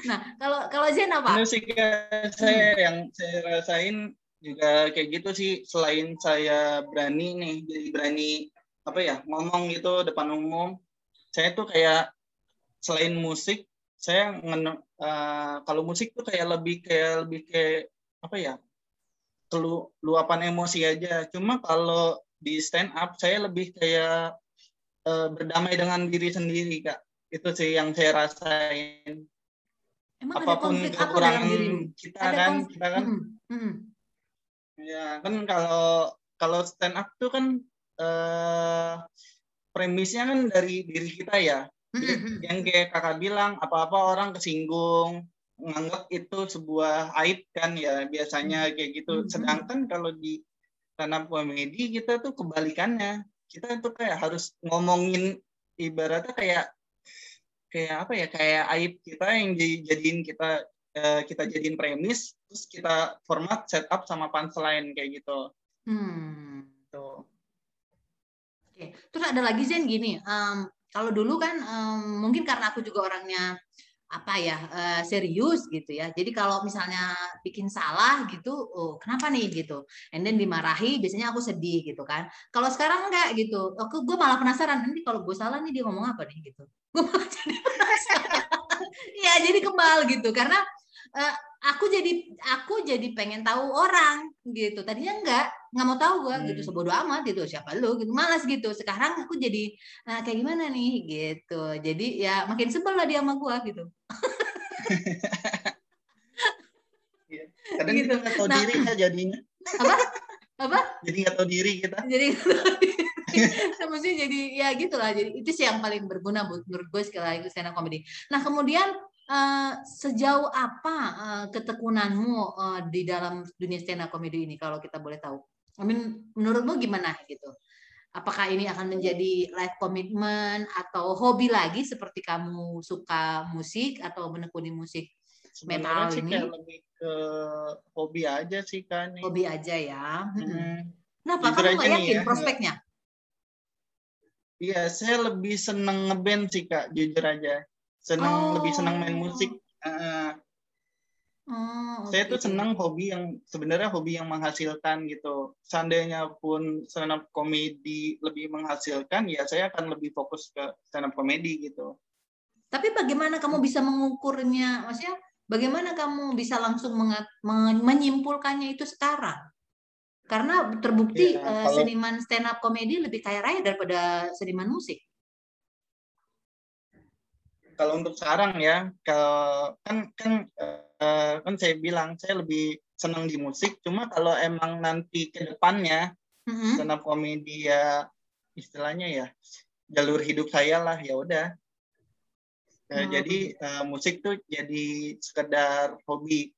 Nah, kalau kalau Zen apa? Sih kak. Saya yang saya rasain juga kayak gitu sih. Selain saya berani nih, jadi berani apa ya ngomong gitu depan umum. Saya tuh kayak selain musik, saya ngene- eh, kalau musik tuh kayak lebih kayak lebih kayak apa ya kelu luapan emosi aja. Cuma kalau di stand up saya lebih kayak eh, berdamai dengan diri sendiri kak. Itu sih yang saya rasain. Emang ada Apa pun konflik apa dalam kekurangan kita Ada kan, konflik. kita kan Hmm, hmm. Ya kan kalau kalau stand up tuh kan eh, premisnya kan dari diri kita ya. Hmm, hmm, hmm. Yang kayak kakak bilang apa-apa orang kesinggung, menganggap itu sebuah aib kan ya biasanya kayak gitu. Hmm. Sedangkan kalau di stand up comedy kita tuh kebalikannya. Kita tuh kayak harus ngomongin ibaratnya kayak kayak apa ya kayak aib kita yang dijadiin kita eh, kita jadiin premis terus kita format setup sama punchline kayak gitu. Hmm. Tuh. Oke. Terus ada lagi Zen gini, em, kalau dulu kan em, mungkin karena aku juga orangnya apa ya eh, serius gitu ya. Jadi kalau misalnya bikin salah gitu, oh kenapa nih gitu. And then dimarahi, biasanya aku sedih gitu kan. Kalau sekarang enggak gitu, aku gue malah penasaran nanti kalau gue salah nih dia ngomong apa nih gitu. Gue malah jadi penasaran. Iya jadi kebal gitu karena eh, aku jadi aku jadi pengen tahu orang gitu. Tadinya enggak nggak mau tahu gue gitu Hmm. sebodoh amat gitu siapa lu gitu malas gitu sekarang aku jadi nah, kayak gimana nih gitu jadi ya makin sebel lah dia sama gue gitu Kadang Gitu. kita nggak tahu Nah. diri ya jadinya. apa apa Jadi nggak tahu diri kita. jadi maksudnya jadi ya gitulah jadi itu sih yang paling berguna buat menurut gue sekali lagi stand up comedy nah kemudian eh, sejauh apa eh, ketekunanmu eh, di dalam dunia stand up comedy ini kalau kita boleh tahu I mean, menurutmu gimana gitu apakah ini akan menjadi life commitment atau hobi lagi seperti kamu suka musik atau menekuni musik Sebenarnya Metal sih ini. kayak lebih ke hobi aja sih kan. hobi aja ya. Hmm. kenapa Jujur kamu nggak yakin ya, prospeknya Iya, saya lebih seneng ngeband sih kak, jujur aja. Seneng Oh. lebih seneng main musik. Eh, Oh, saya tuh senang hobi yang sebenarnya hobi yang menghasilkan gitu. Seandainya pun stand up komedi lebih menghasilkan, ya saya akan lebih fokus ke stand up komedi gitu. Tapi bagaimana kamu bisa mengukurnya? Maksudnya bagaimana kamu bisa langsung menyimpulkannya itu sekarang? Karena terbukti ya, kalau, seniman stand up komedi lebih kaya raya daripada seniman musik. Kalau untuk sekarang ya, kalau kan kan uh, kan saya bilang saya lebih senang di musik. Cuma kalau emang nanti ke depannya mm-hmm. stand up komedi ya istilahnya ya jalur hidup saya lah ya udah. Uh, hmm. Jadi uh, musik tuh jadi sekedar hobi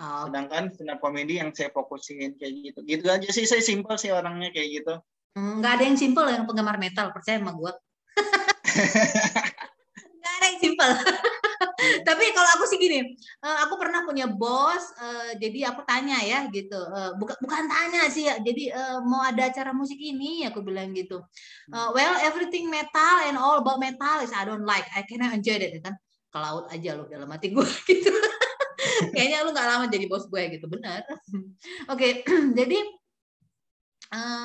Oh. Sedangkan stand up komedi yang saya fokusin kayak gitu. Gitu aja sih saya simpel sih orangnya kayak gitu. Enggak hmm, ada yang simpel yang penggemar metal, percaya sama gue. Ada yang simpel. Iya. Tapi kalau aku sih gini, eh, aku pernah punya bos, eh, jadi aku tanya ya gitu, eh, bukan bukan tanya sih ya, jadi mau ada acara musik ini, aku bilang gitu. Hmm. Well, everything metal and all about metal is I don't like, I cannot enjoy that, kan? Ke laut aja loh dalam hati gue gitu kayaknya lu nggak lama jadi bos gue gitu benar oke okay, jadi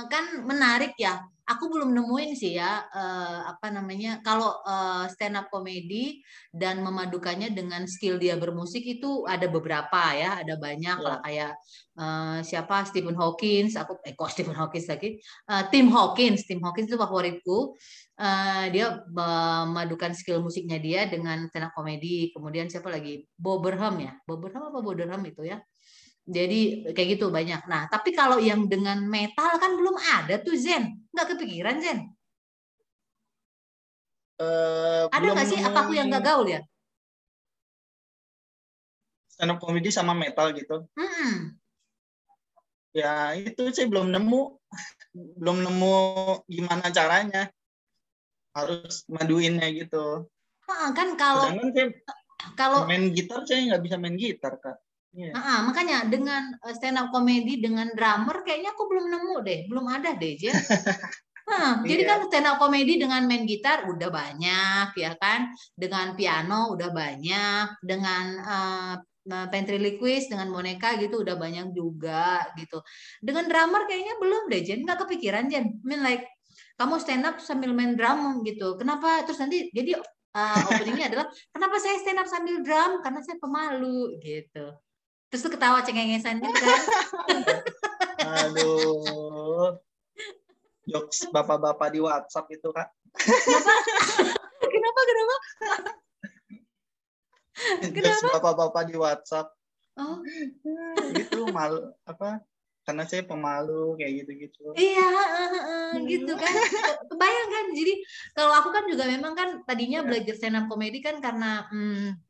kan menarik ya aku belum nemuin sih ya uh, apa namanya kalau uh, stand up comedy dan memadukannya dengan skill dia bermusik itu ada beberapa ya ada banyak yeah. lah kayak uh, siapa? Stephen Hawkins aku eh kok Stephen Hawkins lagi? Uh, Tim Hawkins Tim Hawkins itu favoritku. Uh, dia memadukan skill musiknya dia dengan stand up comedy kemudian siapa lagi? Bob Burnham ya? Bob Burnham apa Bob Burnham itu ya? Jadi kayak gitu banyak. Nah, tapi kalau yang dengan metal kan belum ada tuh Zen. Nggak kepikiran Zen? Uh, ada nggak sih? Apa aku yang nggak gaul ya? Stand up comedy sama metal gitu. Hmm. Ya itu saya belum nemu, belum nemu gimana caranya. Harus maduinnya gitu. Nah, kan kalau kalau main gitar saya nggak bisa main gitar kak. Yeah. Nah, makanya dengan eh, stand up comedy dengan drummer kayaknya aku belum nemu deh, belum ada deh, Jen. Nah, yeah. jadi kan stand up comedy dengan main gitar udah banyak ya kan, dengan piano udah banyak, dengan uh, ventriloquist dengan boneka gitu udah banyak juga gitu. Dengan drummer kayaknya belum deh, Jen. Nggak kepikiran, Jen. I mean like kamu stand up sambil main drum gitu. Kenapa? Terus nanti jadi uh, openingnya adalah kenapa saya stand up sambil drum? Karena saya pemalu gitu. Terus tuh ketawa cengengesan gitu kan. Aduh. Jokes bapak-bapak di WhatsApp itu, Kak. Kenapa? Kenapa? Kenapa? Jokes bapak-bapak di WhatsApp. Oh. Gitu malu apa? Karena saya pemalu kayak gitu-gitu. Iya, uh, uh, gitu kan. Kebayang kan. Jadi kalau aku kan juga memang kan tadinya yeah. belajar stand up comedy kan karena hmm,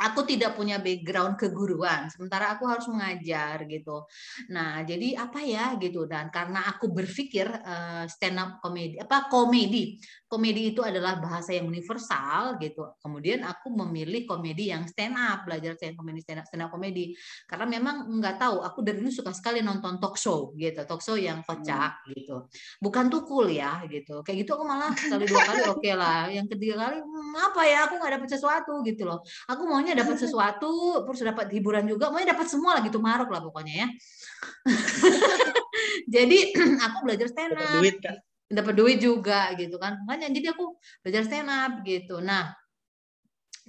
aku tidak punya background keguruan, sementara aku harus mengajar gitu. Nah, jadi apa ya gitu dan karena aku berpikir uh, stand up komedi apa komedi. Komedi itu adalah bahasa yang universal gitu. Kemudian aku memilih komedi yang stand up, belajar stand up komedi stand up stand up komedi karena memang nggak tahu, aku dari dulu suka sekali nonton talk show gitu, talk show yang kocak hmm. gitu. Bukan tukul ya gitu. Kayak gitu aku malah sekali dua kali oke okay lah. Yang ketiga kali hmm, apa ya aku nggak dapet sesuatu gitu loh. Aku maunya dapat sesuatu terus dapat hiburan juga pokoknya dapat semua lah gitu maruk lah pokoknya ya jadi aku belajar stand up dapat duit kan dapat duit juga gitu kan. Makanya jadi aku belajar stand up gitu. Nah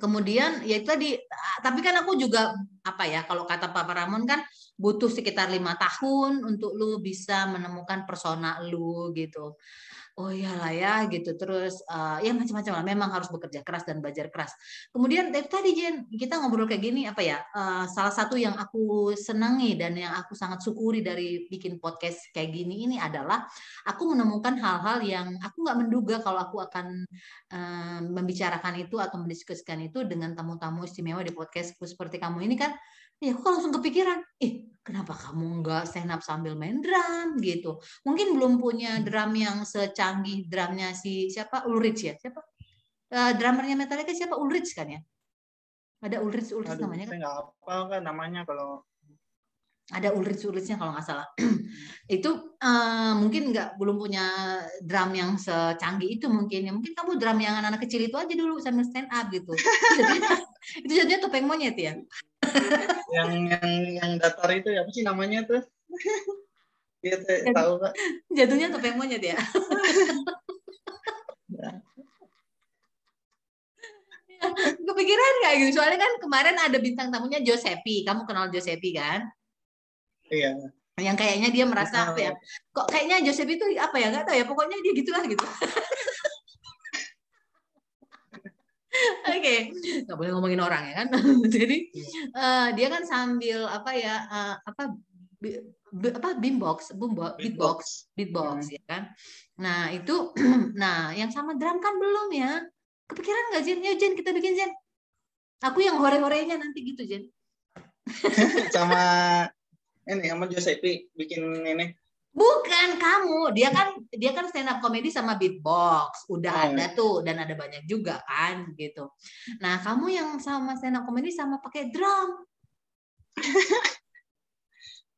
kemudian ya itu tadi tapi kan aku juga apa ya kalau kata Pak Ramon kan butuh sekitar lima tahun untuk lu bisa menemukan persona lu gitu oh iyalah ya gitu. Terus uh, ya macam-macam lah. Memang harus bekerja keras dan belajar keras. Kemudian tadi Jen kita ngobrol kayak gini apa ya uh, salah satu yang aku senangi dan yang aku sangat syukuri dari bikin podcast kayak gini ini adalah aku menemukan hal-hal yang aku nggak menduga kalau aku akan uh, membicarakan itu atau mendiskusikan itu dengan tamu-tamu istimewa di podcastku seperti kamu ini kan. Ya aku langsung kepikiran, ih kenapa kamu nggak stand up sambil main drum gitu? Mungkin belum punya hmm. drum yang secanggih drumnya si siapa Ulrich ya? Siapa? Uh, drummernya Metallica siapa Ulrich kan ya? Ada Ulrich Ulrich Aduh, namanya kan? Saya nggak apa kan namanya kalau ada Ulrich Ulrichnya kalau nggak salah. itu uh, mungkin nggak belum punya drum yang secanggih itu mungkin ya. Mungkin kamu drum yang anak-anak kecil itu aja dulu sambil stand up gitu. itu jadinya topeng monyet ya. Yang yang yang datar itu ya apa sih namanya tuh? Iya tahu kak. Jatuhnya topeng monyet ya. Kepikiran nggak gitu? Soalnya kan kemarin ada bintang tamunya Josepi. Kamu kenal Josepi kan? Iya. Yang kayaknya dia merasa apa ya? Kok kayaknya Josepi itu apa ya? Nggak tahu ya. Pokoknya dia gitulah gitu. Oke, okay. nggak boleh ngomongin orang ya kan. Jadi uh, dia kan sambil apa ya uh, apa apa beatbox, boombox, beatbox, beatbox hmm. ya kan. Nah itu, nah yang sama drum kan belum ya. Kepikiran nggak Jen? Ya Jen kita bikin Jen. Aku yang hore-horenya nanti gitu Jen. sama ini sama Josepi bikin ini. Bukan kamu, dia kan dia kan stand up comedy sama beatbox, udah oh. ada tuh dan ada banyak juga kan gitu. Nah kamu yang sama stand up comedy sama pakai drum.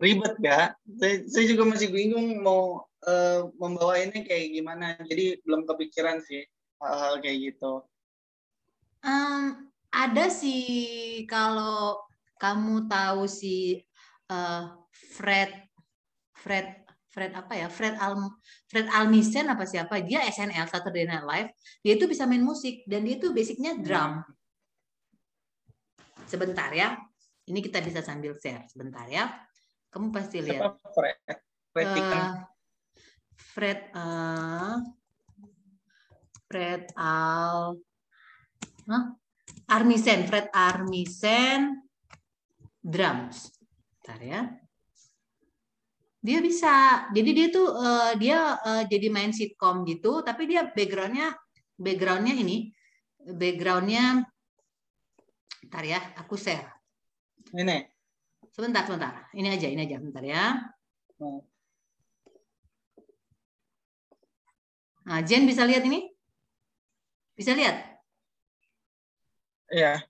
Ribet gak? Saya, saya juga masih bingung mau uh, membawa ini kayak gimana. Jadi belum kepikiran sih hal-hal kayak gitu? Um, ada sih kalau kamu tahu si uh, Fred Fred Fred apa ya? Fred Al Fred Almisen apa siapa? Dia SNL Saturday Night Live. Dia itu bisa main musik dan dia itu basicnya drum. Sebentar ya. Ini kita bisa sambil share sebentar ya. Kamu pasti lihat. Fred. Fred, uh, Fred uh, Fred Al huh? Armisen, Fred Armisen drums. Bentar ya. Dia bisa. Jadi dia tuh uh, dia uh, jadi main sitcom gitu, tapi dia backgroundnya backgroundnya ini backgroundnya Bentar ya, aku share. Ini. Sebentar, sebentar. Ini aja, ini aja, bentar ya. Oh. Nah, Jen bisa lihat ini? Bisa lihat? Iya.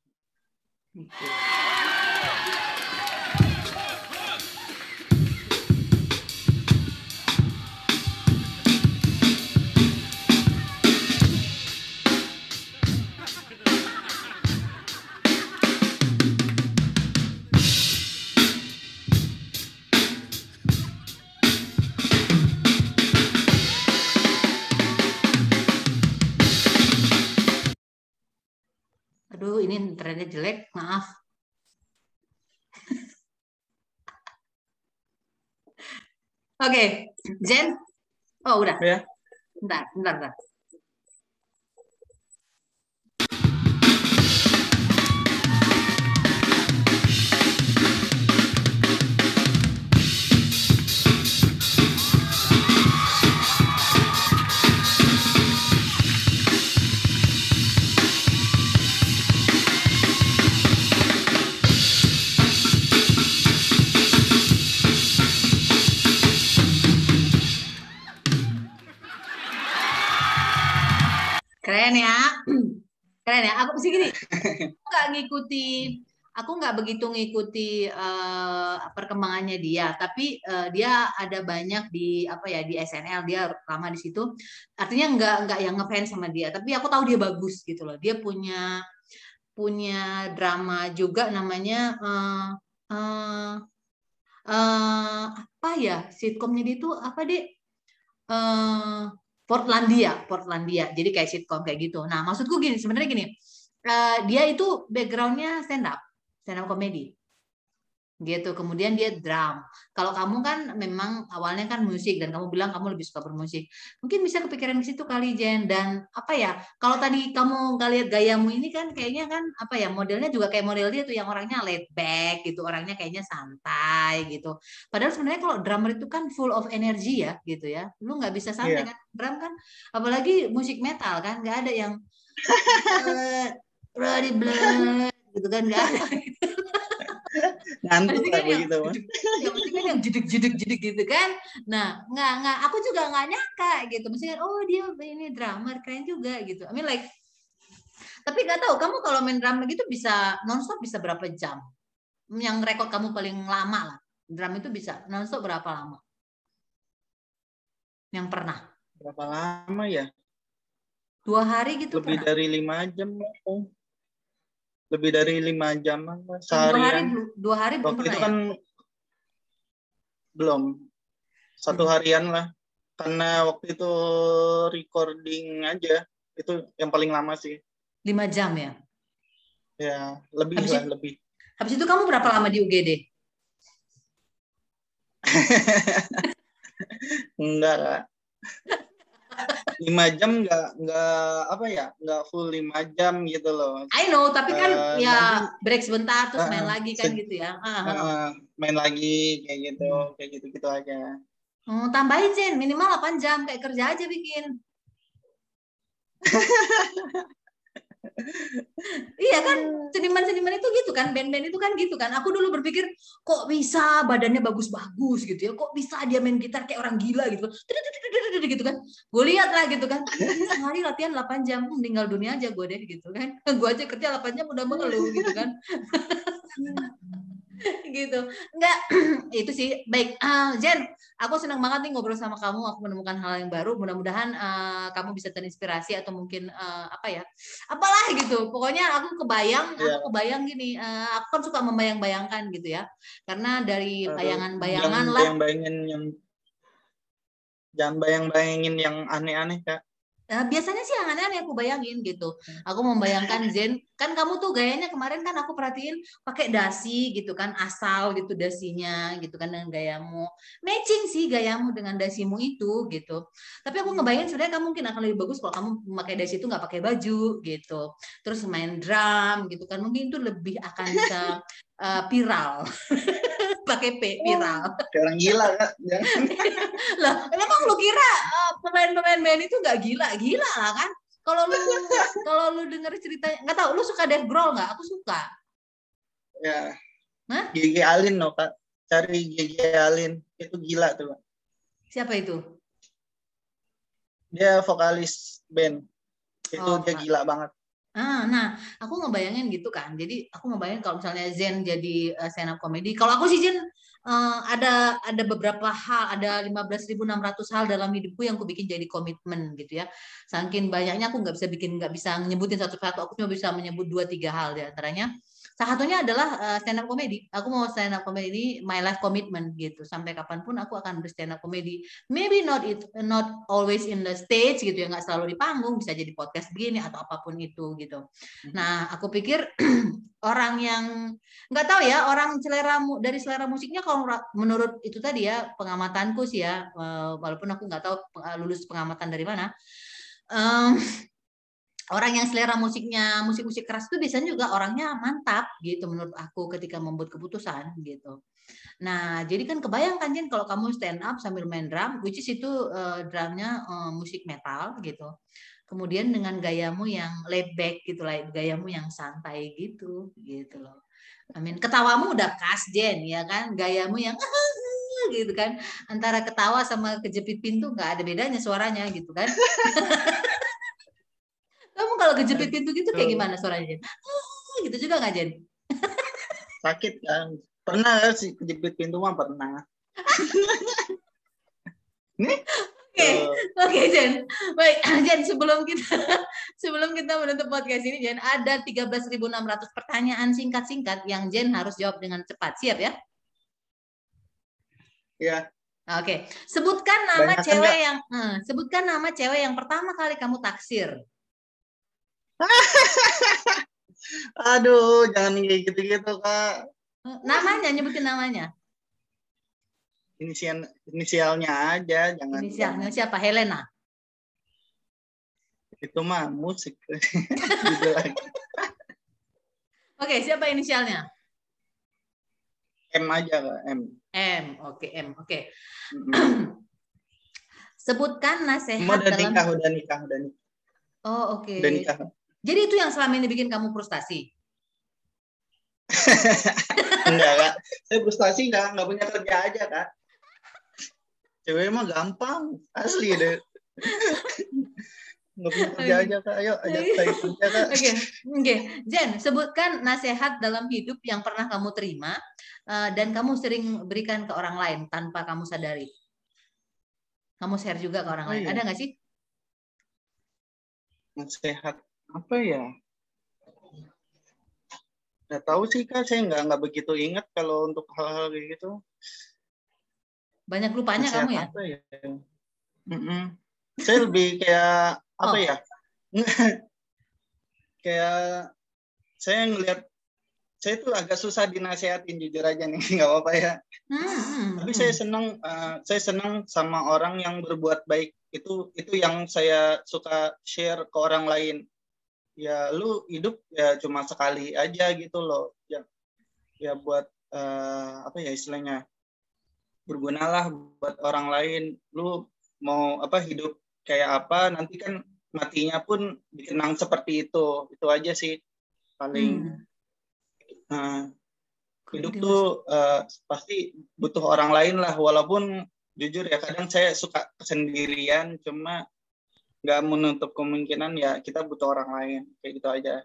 Ini internetnya jelek, maaf. Oke, okay. Jen. Oh, udah. Ya. Bentar, bentar, bentar. Keren ya. Keren ya. Aku mesti gini. Aku nggak ngikuti aku nggak begitu ngikuti uh, perkembangannya dia, tapi uh, dia ada banyak di apa ya di SNL dia lama di situ. Artinya nggak nggak yang ngefans sama dia, tapi aku tahu dia bagus gitu loh. Dia punya punya drama juga namanya uh, uh, uh, apa ya sitkomnya dia itu apa deh? Uh, Portlandia, Portlandia. Jadi kayak sitcom kayak gitu. Nah, maksudku gini, sebenarnya gini, uh, dia itu backgroundnya stand up, stand up comedy gitu. Kemudian dia drum. Kalau kamu kan memang awalnya kan musik dan kamu bilang kamu lebih suka bermusik. Mungkin bisa kepikiran di situ kali Jen. Dan apa ya kalau tadi kamu nggak lihat gayamu ini kan kayaknya kan apa ya modelnya juga kayak model dia tuh yang orangnya laid back gitu orangnya kayaknya santai gitu. Padahal sebenarnya kalau drummer itu kan full of energy ya gitu ya. Lu nggak bisa santai yeah. kan? Drum kan apalagi musik metal kan nggak ada yang ready blood gitu kan nggak ada ngantuk kan begitu yang penting kan yang jeduk jeduk jeduk gitu kan. Nah nggak nggak aku juga nggak nyangka gitu. Mesti kan oh dia ini drummer keren juga gitu. I mean like tapi nggak tahu kamu kalau main drum gitu bisa nonstop bisa berapa jam? Yang rekod kamu paling lama lah. Drum itu bisa nonstop berapa lama? Yang pernah? Berapa lama ya? Dua hari gitu lebih pernah? dari lima jam lebih dari lima jam lah, dua hari dua hari belum Waktu itu ya? kan belum satu Hmm. harian lah, karena waktu itu recording aja itu yang paling lama sih. lima jam ya Ya lebih Habis lah itu- lebih. habis itu kamu berapa lama di UGD Enggak Kak. Lima jam nggak nggak apa ya nggak full lima jam gitu loh I know tapi kan Eh, ya nanti- break sebentar terus Eh, main lagi kan se- gitu ya ah. Eh, main lagi kayak gitu Hmm. kayak gitu gitu aja Oh, tambahin Jen minimal 8 jam kayak kerja aja bikin iya kan seniman-seniman itu gitu kan band-band itu kan gitu kan. Aku dulu berpikir kok bisa badannya bagus-bagus gitu ya? Kok bisa dia main gitar kayak orang gila gitu? Gitu kan. Gue lihat lah gitu kan. Sehari latihan 8 jam meninggal dunia aja gue deh gitu kan. Gue aja kerja 8 jam udah mengeluh gitu kan gitu. Enggak itu sih. Baik Ah, Jen aku senang banget nih ngobrol sama kamu. Aku menemukan hal yang baru. Mudah-mudahan eh, kamu bisa terinspirasi atau mungkin eh, apa ya apalah gitu. Pokoknya aku kebayang Iya. aku kebayang gini eh, aku kan suka membayang-bayangkan gitu ya. Karena dari bayangan-bayangan lah. bayang-bayangin yang jangan bayang-bayangin yang aneh-aneh kak Eh, biasanya sih yang aneh-aneh aku bayangin gitu. Aku membayangkan Zen, kan kamu tuh gayanya kemarin kan aku perhatiin pakai dasi gitu kan, asal gitu dasinya gitu kan dengan gayamu. Matching sih gayamu dengan dasimu itu gitu. Tapi aku ngebayangin sebenarnya kamu mungkin akan lebih bagus kalau kamu memakai dasi itu nggak pakai baju gitu. Terus main drum gitu kan, mungkin itu lebih akan bisa eh, viral. pakai P, viral. kayak orang gila jangan lah emang lu kira eh, pemain-pemain band itu nggak gila? Gila lah kan? Kalau lu kalau lu denger ceritanya nggak tahu lu suka Dave Grohl nggak? Aku suka. Ya. Hah? GG Alin no kak. Cari GG Alin. Itu gila tuh Kak. siapa itu? Dia vokalis band. Itu Oh, dia gila banget ah nah aku ngebayangin gitu kan. Jadi aku ngebayangin kalau misalnya Zen jadi eh, stand up comedy. Kalau aku sih Zen eh, ada ada beberapa hal ada 15.600 hal dalam hidupku yang aku bikin jadi komitmen gitu ya. Saking banyaknya aku nggak bisa bikin nggak bisa nyebutin satu-satu. Aku cuma bisa menyebut dua tiga hal di antaranya salah satunya adalah uh, stand up comedy. Aku mau stand up comedy ini my life commitment gitu. Sampai kapan pun aku akan berstand up comedy. Maybe not it not always in the stage gitu ya. Nggak selalu di panggung bisa jadi podcast begini atau apa pun itu gitu. Nah aku pikir orang yang nggak tahu ya orang selera dari selera musiknya kalau menurut itu tadi ya pengamatanku sih ya eh, walaupun aku nggak tahu eh, lulus pengamatan dari mana Em, orang yang selera musiknya musik-musik keras itu biasanya juga orangnya mantap gitu menurut aku ketika membuat keputusan gitu. Nah, jadi kan kebayangkan Jen kalau kamu stand up sambil main drum, which is itu eh, drumnya eh, musik metal gitu. Kemudian dengan gayamu yang laid back gitu lah, gayamu yang santai gitu, gitu loh. Amin. Ketawamu udah khas Jen ya kan, gayamu yang gitu kan, antara ketawa sama kejepit pintu nggak ada bedanya suaranya gitu kan. Kamu kalau kejepit pintu gitu kayak gimana suaranya Jen? Gitu juga nggak Jen? sakit kan pernah sih kejepit pintu mah pernah Oke, oke Jen. Baik, Jen sebelum kita sebelum kita menutup podcast ini Jen ada 13.600 pertanyaan singkat-singkat yang Jen harus jawab dengan cepat. Siap ya? ya Oke. Sebutkan nama Banyak kan, cewek Kak? yang eh, sebutkan nama cewek yang pertama kali kamu taksir. aduh jangan kayak gitu-gitu kak Namanya, nyebutin namanya. inisial inisialnya aja jangan Inisialnya siapa? Helena. itu mah musik gitu lagi Oke, siapa inisialnya? M aja kak M M. Oke, M. Oke. Mm-mm. Sebutkan nasihat udah dalam nikah udah nikah udah nikah Oh, oke. udah nikah Jadi itu yang selama ini bikin kamu frustasi. enggak kak saya frustasi kak nggak punya kerja aja kak cewek mah gampang asli deh nggak punya kerja aja kak ayo ajak saya kerja kak Oke, oke. Jen, sebutkan nasihat dalam hidup yang pernah kamu terima eh, dan kamu sering berikan ke orang lain tanpa kamu sadari. Kamu share juga ke orang Oh, lain. iya. Ada nggak sih? nasihat apa ya Nggak tahu sih kak, saya nggak nggak begitu ingat kalau untuk hal-hal kayak gitu. Banyak lupanya Nasihat kamu ya? apa ya? Mm-mm. Saya lebih kayak apa Oh. ya? kayak saya ngelihat saya tuh agak susah dinasehatin jujur aja nih nggak apa-apa ya. Hmm, hmm, Tapi hmm. saya senang eh, saya senang sama orang yang berbuat baik. Itu itu yang saya suka share ke orang lain. Ya lu hidup ya cuma sekali aja gitu loh. Ya ya buat eh, apa ya istilahnya? Bergunalah buat orang lain. Lu mau apa hidup kayak apa nanti kan matinya pun dikenang seperti itu. Itu aja sih paling Hmm. Nah, hidup tuh eh, pasti butuh orang lain lah walaupun jujur ya kadang saya suka kesendirian cuma nggak menutup kemungkinan ya kita butuh orang lain kayak gitu aja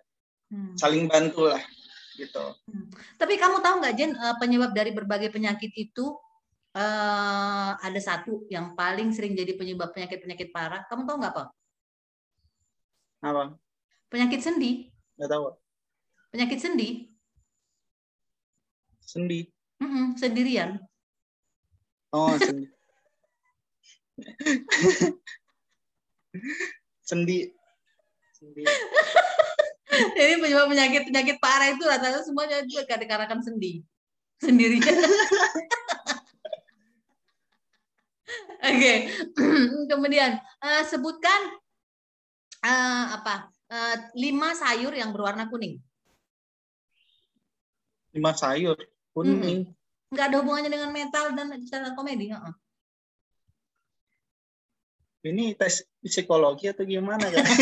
Hmm. saling bantu lah gitu Tapi kamu tahu nggak Jen eh, penyebab dari berbagai penyakit itu eh, ada satu yang paling sering jadi penyebab penyakit-penyakit parah. Kamu tahu nggak apa? apa Penyakit sendi. nggak tahu Penyakit sendi. sendi Mm-mm, sendirian. oh sendi sendi sendi Jadi penyebab penyakit-penyakit parah itu rata-rata semuanya juga dikarenakan sendi. Sendirian. Oke. Kemudian eh, sebutkan eh, apa? eh, lima sayur yang berwarna kuning. lima sayur kuning Nggak ada hubungannya dengan metal dan stand komedi. heeh. ini tes psikologi atau gimana kan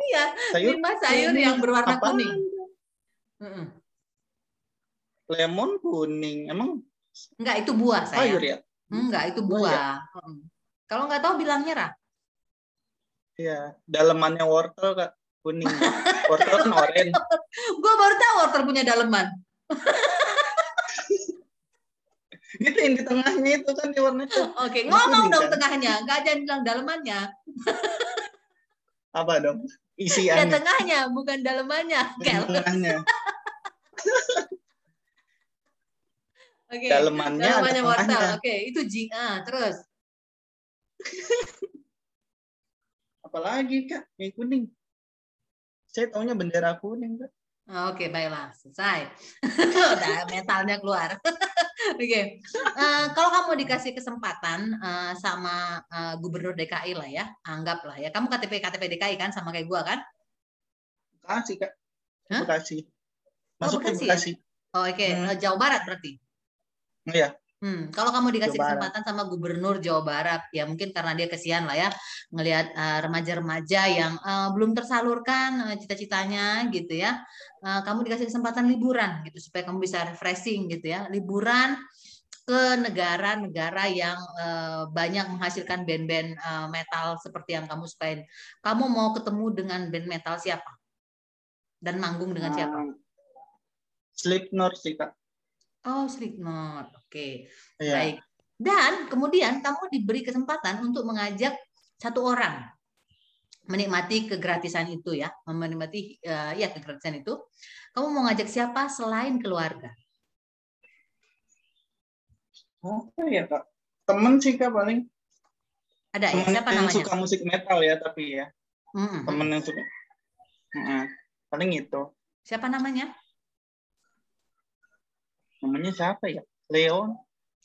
Iya, sayur lima sayur kuning. yang berwarna Apaan? kuning. Heeh. lemon kuning emang Enggak, itu buah saya. sayur ya Enggak, itu Buah ya? buah. Heeh. Kalau nggak tahu bilang nyerah. Iya, dalemannya wortel kak kuning. wortel kan oranye. Gue baru tahu wortel punya daleman. Itu yang di tengahnya itu kan di warna itu. Oke, ngomong dong kan? tengahnya. Nggak jangan bilang dalemannya. Apa dong? Ya Isiannya. tengahnya, bukan dalemannya. Tengahnya. Oke. Dalemannya ada Dalemannya wortel. Oke, itu jing. Ah, terus. Apalagi kak yang kuning. Saya taunya bendera kuning kak. Oke, baiklah. Selesai. Udah metalnya keluar. Oke. Eh, kalau kamu dikasih kesempatan eh, sama eh, Gubernur DKI lah ya, anggaplah ya. Kamu KTP KTP DKI kan sama kayak gua kan? Bekasi kak. Hah? Bekasi. Oh, Masuk ke Bekasi ya? Bekasi. Oh, oke. Hmm. Eh, Jawa Barat berarti. Iya. Hmm, kalau kamu dikasih Jawa Barat. kesempatan sama Gubernur Jawa Barat, ya mungkin karena dia kesian lah ya, ngelihat eh, remaja-remaja yang eh, belum tersalurkan eh, cita-citanya gitu ya. Eh, kamu dikasih kesempatan liburan gitu supaya kamu bisa refreshing gitu ya, liburan ke negara-negara yang eh, banyak menghasilkan band-band eh, metal seperti yang kamu sukain. Kamu mau ketemu dengan band metal siapa? Dan manggung dengan siapa? Hmm. Slipknot sih kak. Oh, Slipknot. Oke. Iya. Baik. Dan kemudian kamu diberi kesempatan untuk mengajak satu orang menikmati kegratisan itu ya, menikmati eh, ya kegratisan itu. Kamu mau ngajak siapa selain keluarga? Apa ya kak? Temen sih kak paling. Ada ya? Temen Siapa yang namanya? suka musik metal ya tapi ya. Mm-mm. Temen yang suka. Heeh. Paling itu. Siapa namanya? Namanya siapa ya? Leon.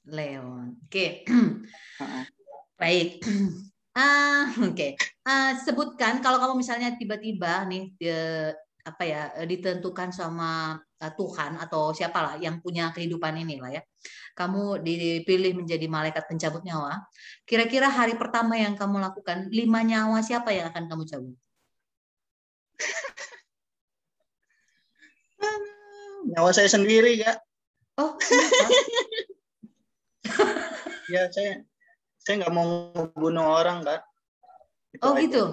Leon. Oke. Heeh. Baik. Ah, oke. Ah, sebutkan kalau kamu misalnya tiba-tiba nih eh, apa ya eh, ditentukan sama eh, Tuhan atau siapalah yang punya kehidupan ini lah ya. Kamu dipilih menjadi malaikat pencabut nyawa. Kira-kira hari pertama yang kamu lakukan, lima nyawa siapa yang akan kamu cabut? Nyawa saya sendiri kak. Oh, kenapa? Ya saya saya nggak mau bunuh orang kak. Itu oh aja. gitu.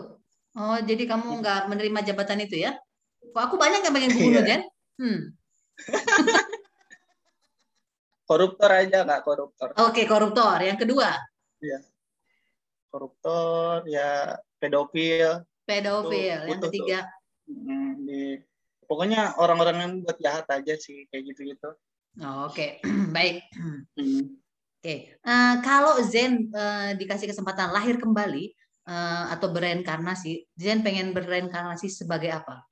Oh, jadi kamu nggak menerima jabatan itu ya? Kok aku banyak yang pengen bunuh, Iya. Jen? Hmm. Koruptor aja kak koruptor. Oke, koruptor. Yang kedua, Koruptor ya pedofil. pedofil. Tuh, Yang ketiga, Hmm, di pokoknya orang-orang yang buat jahat aja sih kayak gitu-gitu. Oh, Oke, baik. Hmm. Oke, Eh, kalau Zen eh, dikasih kesempatan lahir kembali eh, atau bereinkarnasi, Zen pengen bereinkarnasi sebagai apa?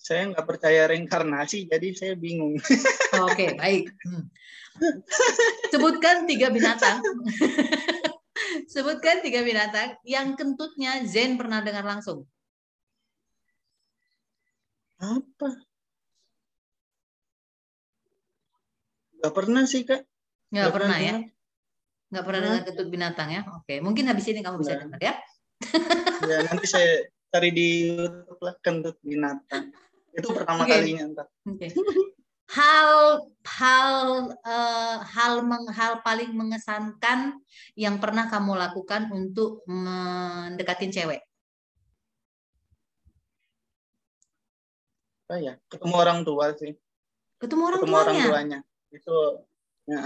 Saya nggak percaya reinkarnasi, jadi saya bingung. Oke, baik. Hmm. Sebutkan tiga binatang. Sebutkan tiga binatang yang kentutnya Zen pernah dengar langsung. Apa? Nggak pernah sih kak. Nggak pernah ya? dengar. Nggak pernah dengar kentut binatang ya? Oke, mungkin habis ini kamu bisa Nggak. dengar ya. Ya nanti saya cari di YouTube lah kentut binatang. Itu pertama Oke. kalinya ntar. Oke. Hal hal eh, hal meng- hal paling mengesankan yang pernah kamu lakukan untuk mendekatin cewek. Apa ya? Ketemu orang tua sih. Ketemu orang Ketemu orang tuanya. tuanya. Itu ya,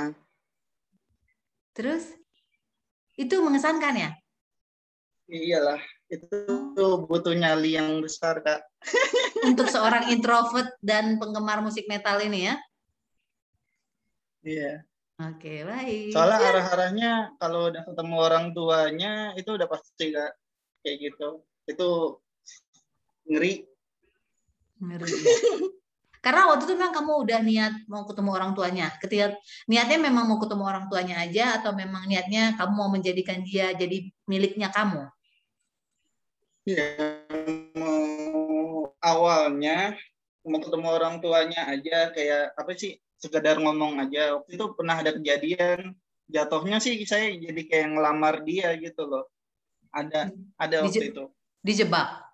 Terus itu mengesankan ya? iyalah. Itu butuh nyali yang besar kak. Untuk seorang introvert dan penggemar musik metal ini ya. Iya. Oke, baik. Soalnya arah-arahnya kalau udah ketemu orang tuanya itu udah pasti kak kayak gitu. Itu ngeri. Ngeri, ya. Karena waktu itu memang kamu udah niat mau ketemu orang tuanya. Ketika niatnya memang mau ketemu orang tuanya aja atau memang niatnya kamu mau menjadikan dia jadi miliknya kamu? Ya, mau awalnya mau ketemu orang tuanya aja kayak apa sih sekedar ngomong aja. Waktu itu pernah ada kejadian jatuhnya sih saya jadi kayak ngelamar dia gitu loh. Ada ada waktu Dije- itu. Dijebak.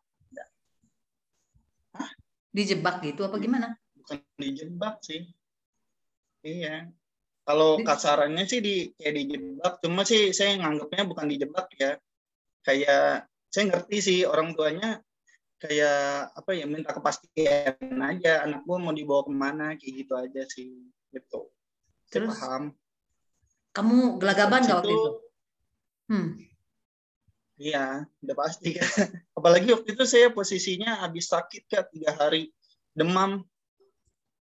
Dijebak gitu apa gimana? Bukan dijebak sih. Iya. Kalau kasarannya sih di kayak dijebak, cuma sih saya nganggapnya bukan dijebak ya. Kayak saya ngerti sih orang tuanya kayak apa ya minta kepastian aja anak gua mau dibawa ke mana kayak gitu aja sih gitu. Saya Terus paham. kamu gelagaban nggak waktu itu? Hmm. Iya, udah pasti kan. Apalagi waktu itu saya posisinya habis sakit kan tiga hari demam.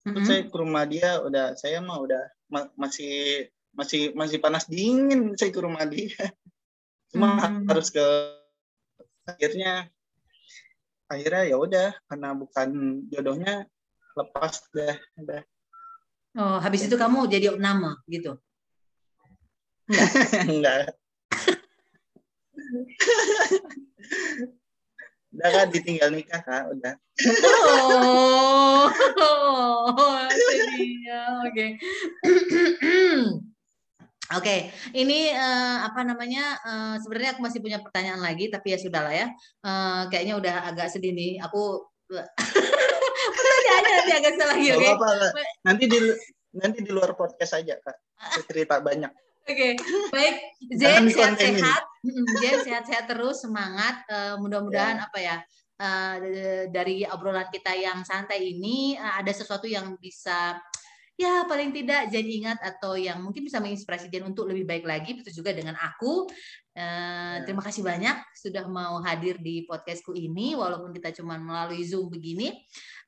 Terus Mm-mm. saya ke rumah dia udah saya mah udah ma- masih masih masih panas dingin saya ke rumah dia. Cuma Hmm. harus ke akhirnya akhirnya ya udah karena bukan jodohnya lepas dah udah Oh, habis itu kamu jadi nama gitu. enggak udah kan ditinggal nikah kak udah Oh, sedihnya. Oke. Oke, ini eh, apa namanya? eh, sebenarnya aku masih punya pertanyaan lagi, tapi ya sudahlah ya. Eh, kayaknya udah agak sedih nih. Aku pertanyaannya nanti agak salah lagi, oke? apa-apa Kak. nanti di nanti di luar podcast aja kak cerita banyak Oke, baik. Jangan Zen dikontenin. sehat-sehat, Zen sehat-sehat terus, semangat. Eh, mudah-mudahan apa ya eh, dari obrolan kita yang santai ini eh, ada sesuatu yang bisa ya paling tidak jadi ingat atau yang mungkin bisa menginspirasi Jen untuk lebih baik lagi. Begitu juga dengan aku. Ya. Terima kasih banyak sudah mau hadir di podcastku ini, walaupun kita cuma melalui Zoom begini.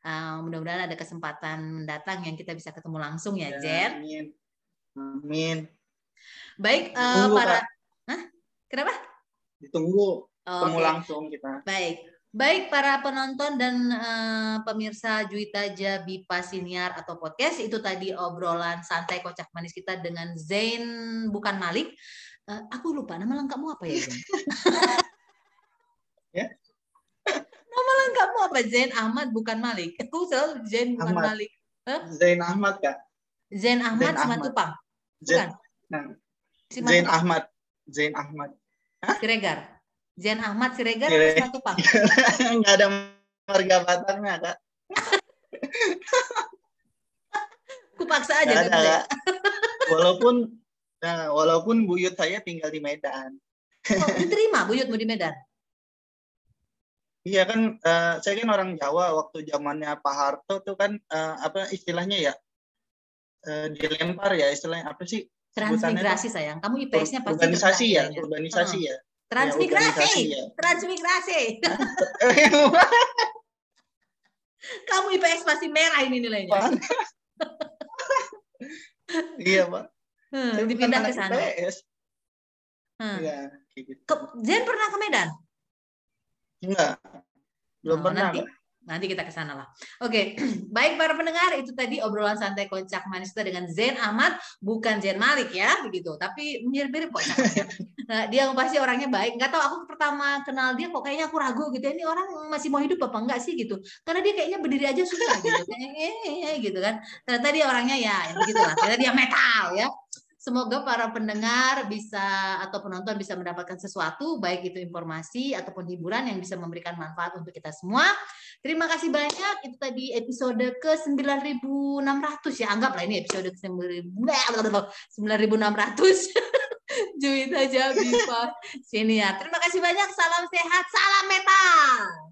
Eh, mudah-mudahan ada kesempatan mendatang yang kita bisa ketemu langsung ya, Jen. amin amin Baik, Tunggu, para. Hah? Kenapa? ditunggu ketemu Oke, langsung kita baik. Baik para penonton dan eh, pemirsa Juwita Jabipa Siniar atau podcast itu tadi obrolan santai kocak manis kita dengan Zain bukan Malik. Eh, aku lupa nama lengkapmu apa ya Zain? Ya. Nama lengkapmu apa Zain Ahmad bukan Malik? Aku selalu Zain bukan Ahmad. Malik. Zain Ahmad kak Zain Ahmad Zain Ahmad. Simatupang. Zain, Bukan. nah. Zain Ahmad. Zain Ahmad. Siregar. Zain Ahmad Siregar atau Sire- Simatupang? nggak ada marga batangnya kak. Aku paksa aja nggak ada walaupun nah, walaupun buyut saya tinggal di Medan. Oh, diterima buyutmu di Medan. iya kan eh, saya kan orang Jawa. Waktu zamannya Pak Harto tuh kan eh, apa istilahnya ya? Eh, dilempar ya istilahnya apa sih Transmigrasi sayang. Kamu IPS-nya pasti urbanisasi ya, urbanisasi ya. Transmigrasi. urbanisasi ya. Transmigrasi. Kamu IPS pasti merah ini nilainya. Iya, Pak. Hmm, Saya dipindah ke sana. IPS. Hmm. Iya, kayak gitu. Ke- Zen pernah ke Medan? Enggak. Belum Oh, pernah, nanti. Pak. Nanti kita ke sana lah. Oke, baik para pendengar, itu tadi obrolan santai kocak manis kita dengan Zen Ahmad, bukan Zen Malik ya, begitu. Tapi mirip-mirip kok. Nah, dia pasti orangnya baik. Nggak tahu aku pertama kenal dia kok kayaknya aku ragu gitu. Ini orang masih mau hidup apa enggak sih gitu. Karena dia kayaknya berdiri aja susah gitu. Kayak eh, eh, eh, gitu kan. Ternyata dia orangnya ya, ya begitulah. Ternyata dia metal ya. Semoga para pendengar bisa atau penonton bisa mendapatkan sesuatu, baik itu informasi ataupun hiburan yang bisa memberikan manfaat untuk kita semua. Terima kasih banyak. Itu tadi episode ke 9600 ya. Anggaplah ini episode ke 9600. Juwita Jabipa Senior. Terima kasih banyak. Salam sehat, salam metal.